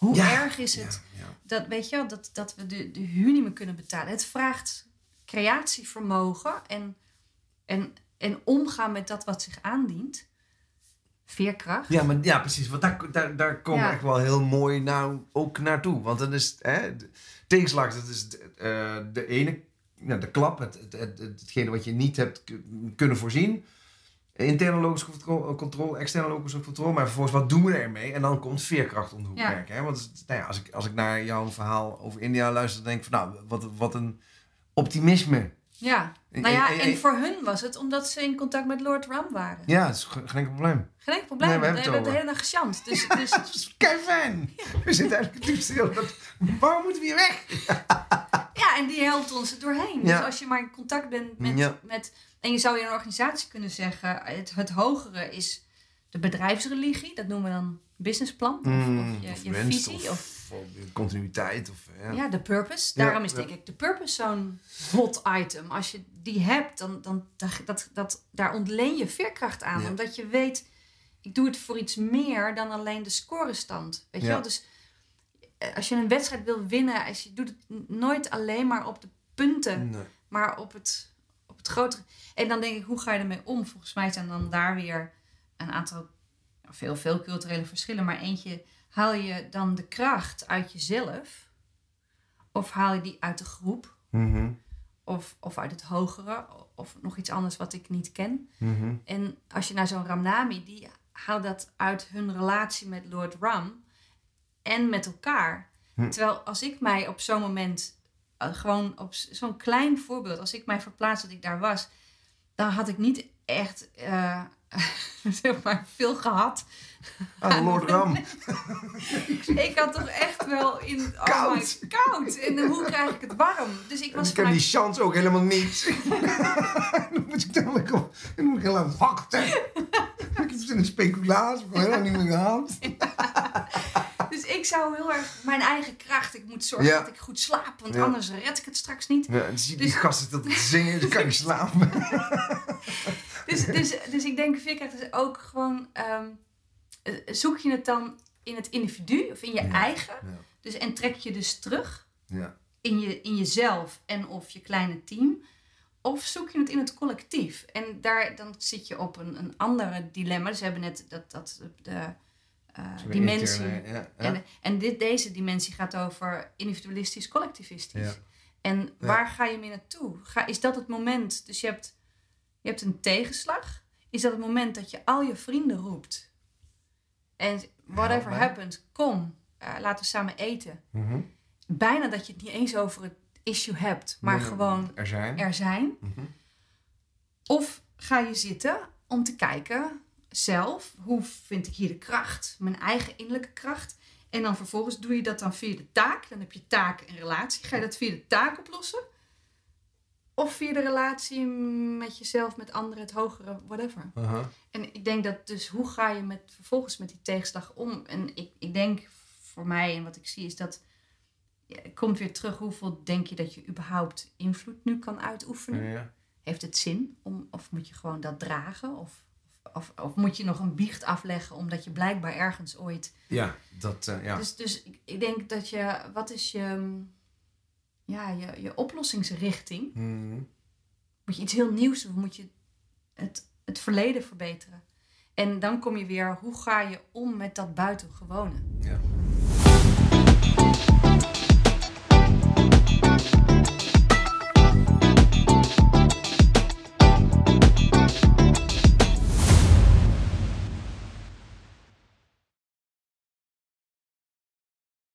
Speaker 2: Hoe
Speaker 1: Ja.
Speaker 2: erg is het
Speaker 1: Ja, ja.
Speaker 2: dat, weet je dat, dat we de, de huur niet meer kunnen betalen. Het vraagt creatievermogen en, en, en omgaan met dat wat zich aandient. Veerkracht.
Speaker 1: Ja, maar, ja, precies. Want daar, daar, daar komen we echt wel heel mooi nou ook naartoe. Want dan is hè, de- tegenslag, dat is eh, de ene, ja, de klap, het, het, het, hetgene wat je niet hebt kunnen voorzien. Interne logische controle, controle, externe logische controle. Maar vervolgens, wat doen we ermee? En dan komt veerkracht om de hoek
Speaker 2: Ja.
Speaker 1: werken. Hè? Want nou ja, als, ik, als ik naar jouw verhaal over India luister, dan denk ik van, nou, wat, wat een optimisme.
Speaker 2: Ja. Nou ja,
Speaker 1: en-
Speaker 2: voor hun was het omdat ze in contact met Lord Ram waren.
Speaker 1: Ja, dat is ge- geen enkel probleem.
Speaker 2: Geen enkel probleem.
Speaker 1: Nee, we hebben het
Speaker 2: hebben de hele dag gechant. Dus, dus
Speaker 1: Dat is kei fijn. We zitten eigenlijk nu stil. Waarom moeten we hier weg?
Speaker 2: ja, en die helpt ons er doorheen.
Speaker 1: Ja.
Speaker 2: Dus als je maar in contact bent met, met... En je zou in een organisatie kunnen zeggen... Het, het hogere is de bedrijfsreligie. Dat noemen we dan businessplan. Of,
Speaker 1: Mm,
Speaker 2: of je,
Speaker 1: of
Speaker 2: je visie.
Speaker 1: of, continuïteit. Of, ja.
Speaker 2: Ja, de purpose.
Speaker 1: Ja,
Speaker 2: Daarom is
Speaker 1: ja.
Speaker 2: denk ik de purpose zo'n hot item. Als je die hebt, dan, dan dat, dat, daar ontleen je veerkracht aan. Omdat je weet, ik doe het voor iets meer dan alleen de scorestand. Weet je wel? Dus eh, als je een wedstrijd wil winnen, als je doet het nooit alleen maar op de punten,
Speaker 1: Nee.
Speaker 2: maar op het, het grotere. En dan denk ik, hoe ga je ermee om? Volgens mij zijn dan daar weer een aantal, veel, veel culturele verschillen, maar eentje, haal je dan de kracht uit jezelf? Of haal je die uit de groep?
Speaker 1: Mhm,
Speaker 2: Of, of uit het hogere? Of nog iets anders wat ik niet ken?
Speaker 1: mhm.
Speaker 2: En als je naar zo'n Ramnami, die haalt dat uit hun relatie met Lord Ram en met elkaar.
Speaker 1: Hm.
Speaker 2: Terwijl als ik mij op zo'n moment, gewoon op zo'n klein voorbeeld, als ik mij verplaats dat ik daar was, dan had ik niet echt eh, zeg maar veel gehad.
Speaker 1: Ah, Lord Ram.
Speaker 2: Ik had toch echt wel in. Oh
Speaker 1: Koud.
Speaker 2: my, koud. En hoe krijg ik het warm? Dus ik was
Speaker 1: Ik
Speaker 2: vanuit-
Speaker 1: die chance ook helemaal niet. dan moet ik op. Dan moet ik heel lang wachten. ik heb een speculatie, ik heb helemaal niet meer gehad.
Speaker 2: Dus ik zou heel erg mijn eigen kracht. Ik moet zorgen
Speaker 1: Ja.
Speaker 2: dat ik goed slaap, want
Speaker 1: Ja.
Speaker 2: anders red ik het straks niet.
Speaker 1: Ja, dan zie je die
Speaker 2: Dus-
Speaker 1: gasten dat zingen, dan kan je slapen.
Speaker 2: Dus, dus, dus ik denk, veerkracht is ook gewoon. ehm, eh, zoek je het dan in het individu of in je eigen? Dus, en trek je dus terug
Speaker 1: Ja.
Speaker 2: in, je, in jezelf en of je kleine team? Of zoek je het in het collectief? En daar dan zit je op een, een andere dilemma. Dus we hebben net dat, dat de eh, dimensie.
Speaker 1: Ja, ja.
Speaker 2: En, en dit, deze dimensie gaat over individualistisch, collectivistisch.
Speaker 1: Ja.
Speaker 2: En waar ga je mee naartoe? Ga, is dat het moment? Dus je hebt, je hebt een tegenslag. Is dat het moment dat je al je vrienden roept? En whatever happens, kom, eh, laten we samen eten.
Speaker 1: Mhm.
Speaker 2: Bijna dat je het niet eens over het issue hebt, maar
Speaker 1: Nee,
Speaker 2: gewoon
Speaker 1: Er zijn.
Speaker 2: er zijn.
Speaker 1: Mhm.
Speaker 2: Of ga je zitten om te kijken zelf, hoe vind ik hier de kracht, mijn eigen innerlijke kracht. En dan vervolgens doe je dat dan via de taak. Dan heb je taak en relatie. Ga je dat via de taak oplossen? Of via de relatie met jezelf, met anderen, het hogere, whatever. En ik denk dat dus, hoe ga je met, vervolgens met die tegenslag om? En ik, ik denk voor mij en wat ik zie is dat, ja, het komt weer terug, hoeveel denk je dat je überhaupt invloed nu kan uitoefenen?
Speaker 1: Ja.
Speaker 2: heeft het zin? Om, of moet je gewoon dat dragen? Of, of, of moet je nog een biecht afleggen omdat je blijkbaar ergens ooit...
Speaker 1: Ja, dat, eh, ja.
Speaker 2: Dus, dus ik, ik denk dat je... Wat is je, ja, je, je oplossingsrichting?
Speaker 1: Hmm.
Speaker 2: Moet je iets heel nieuws doen? Moet je het, het verleden verbeteren? En dan kom je weer, hoe ga je om met dat buitengewone?
Speaker 1: ja.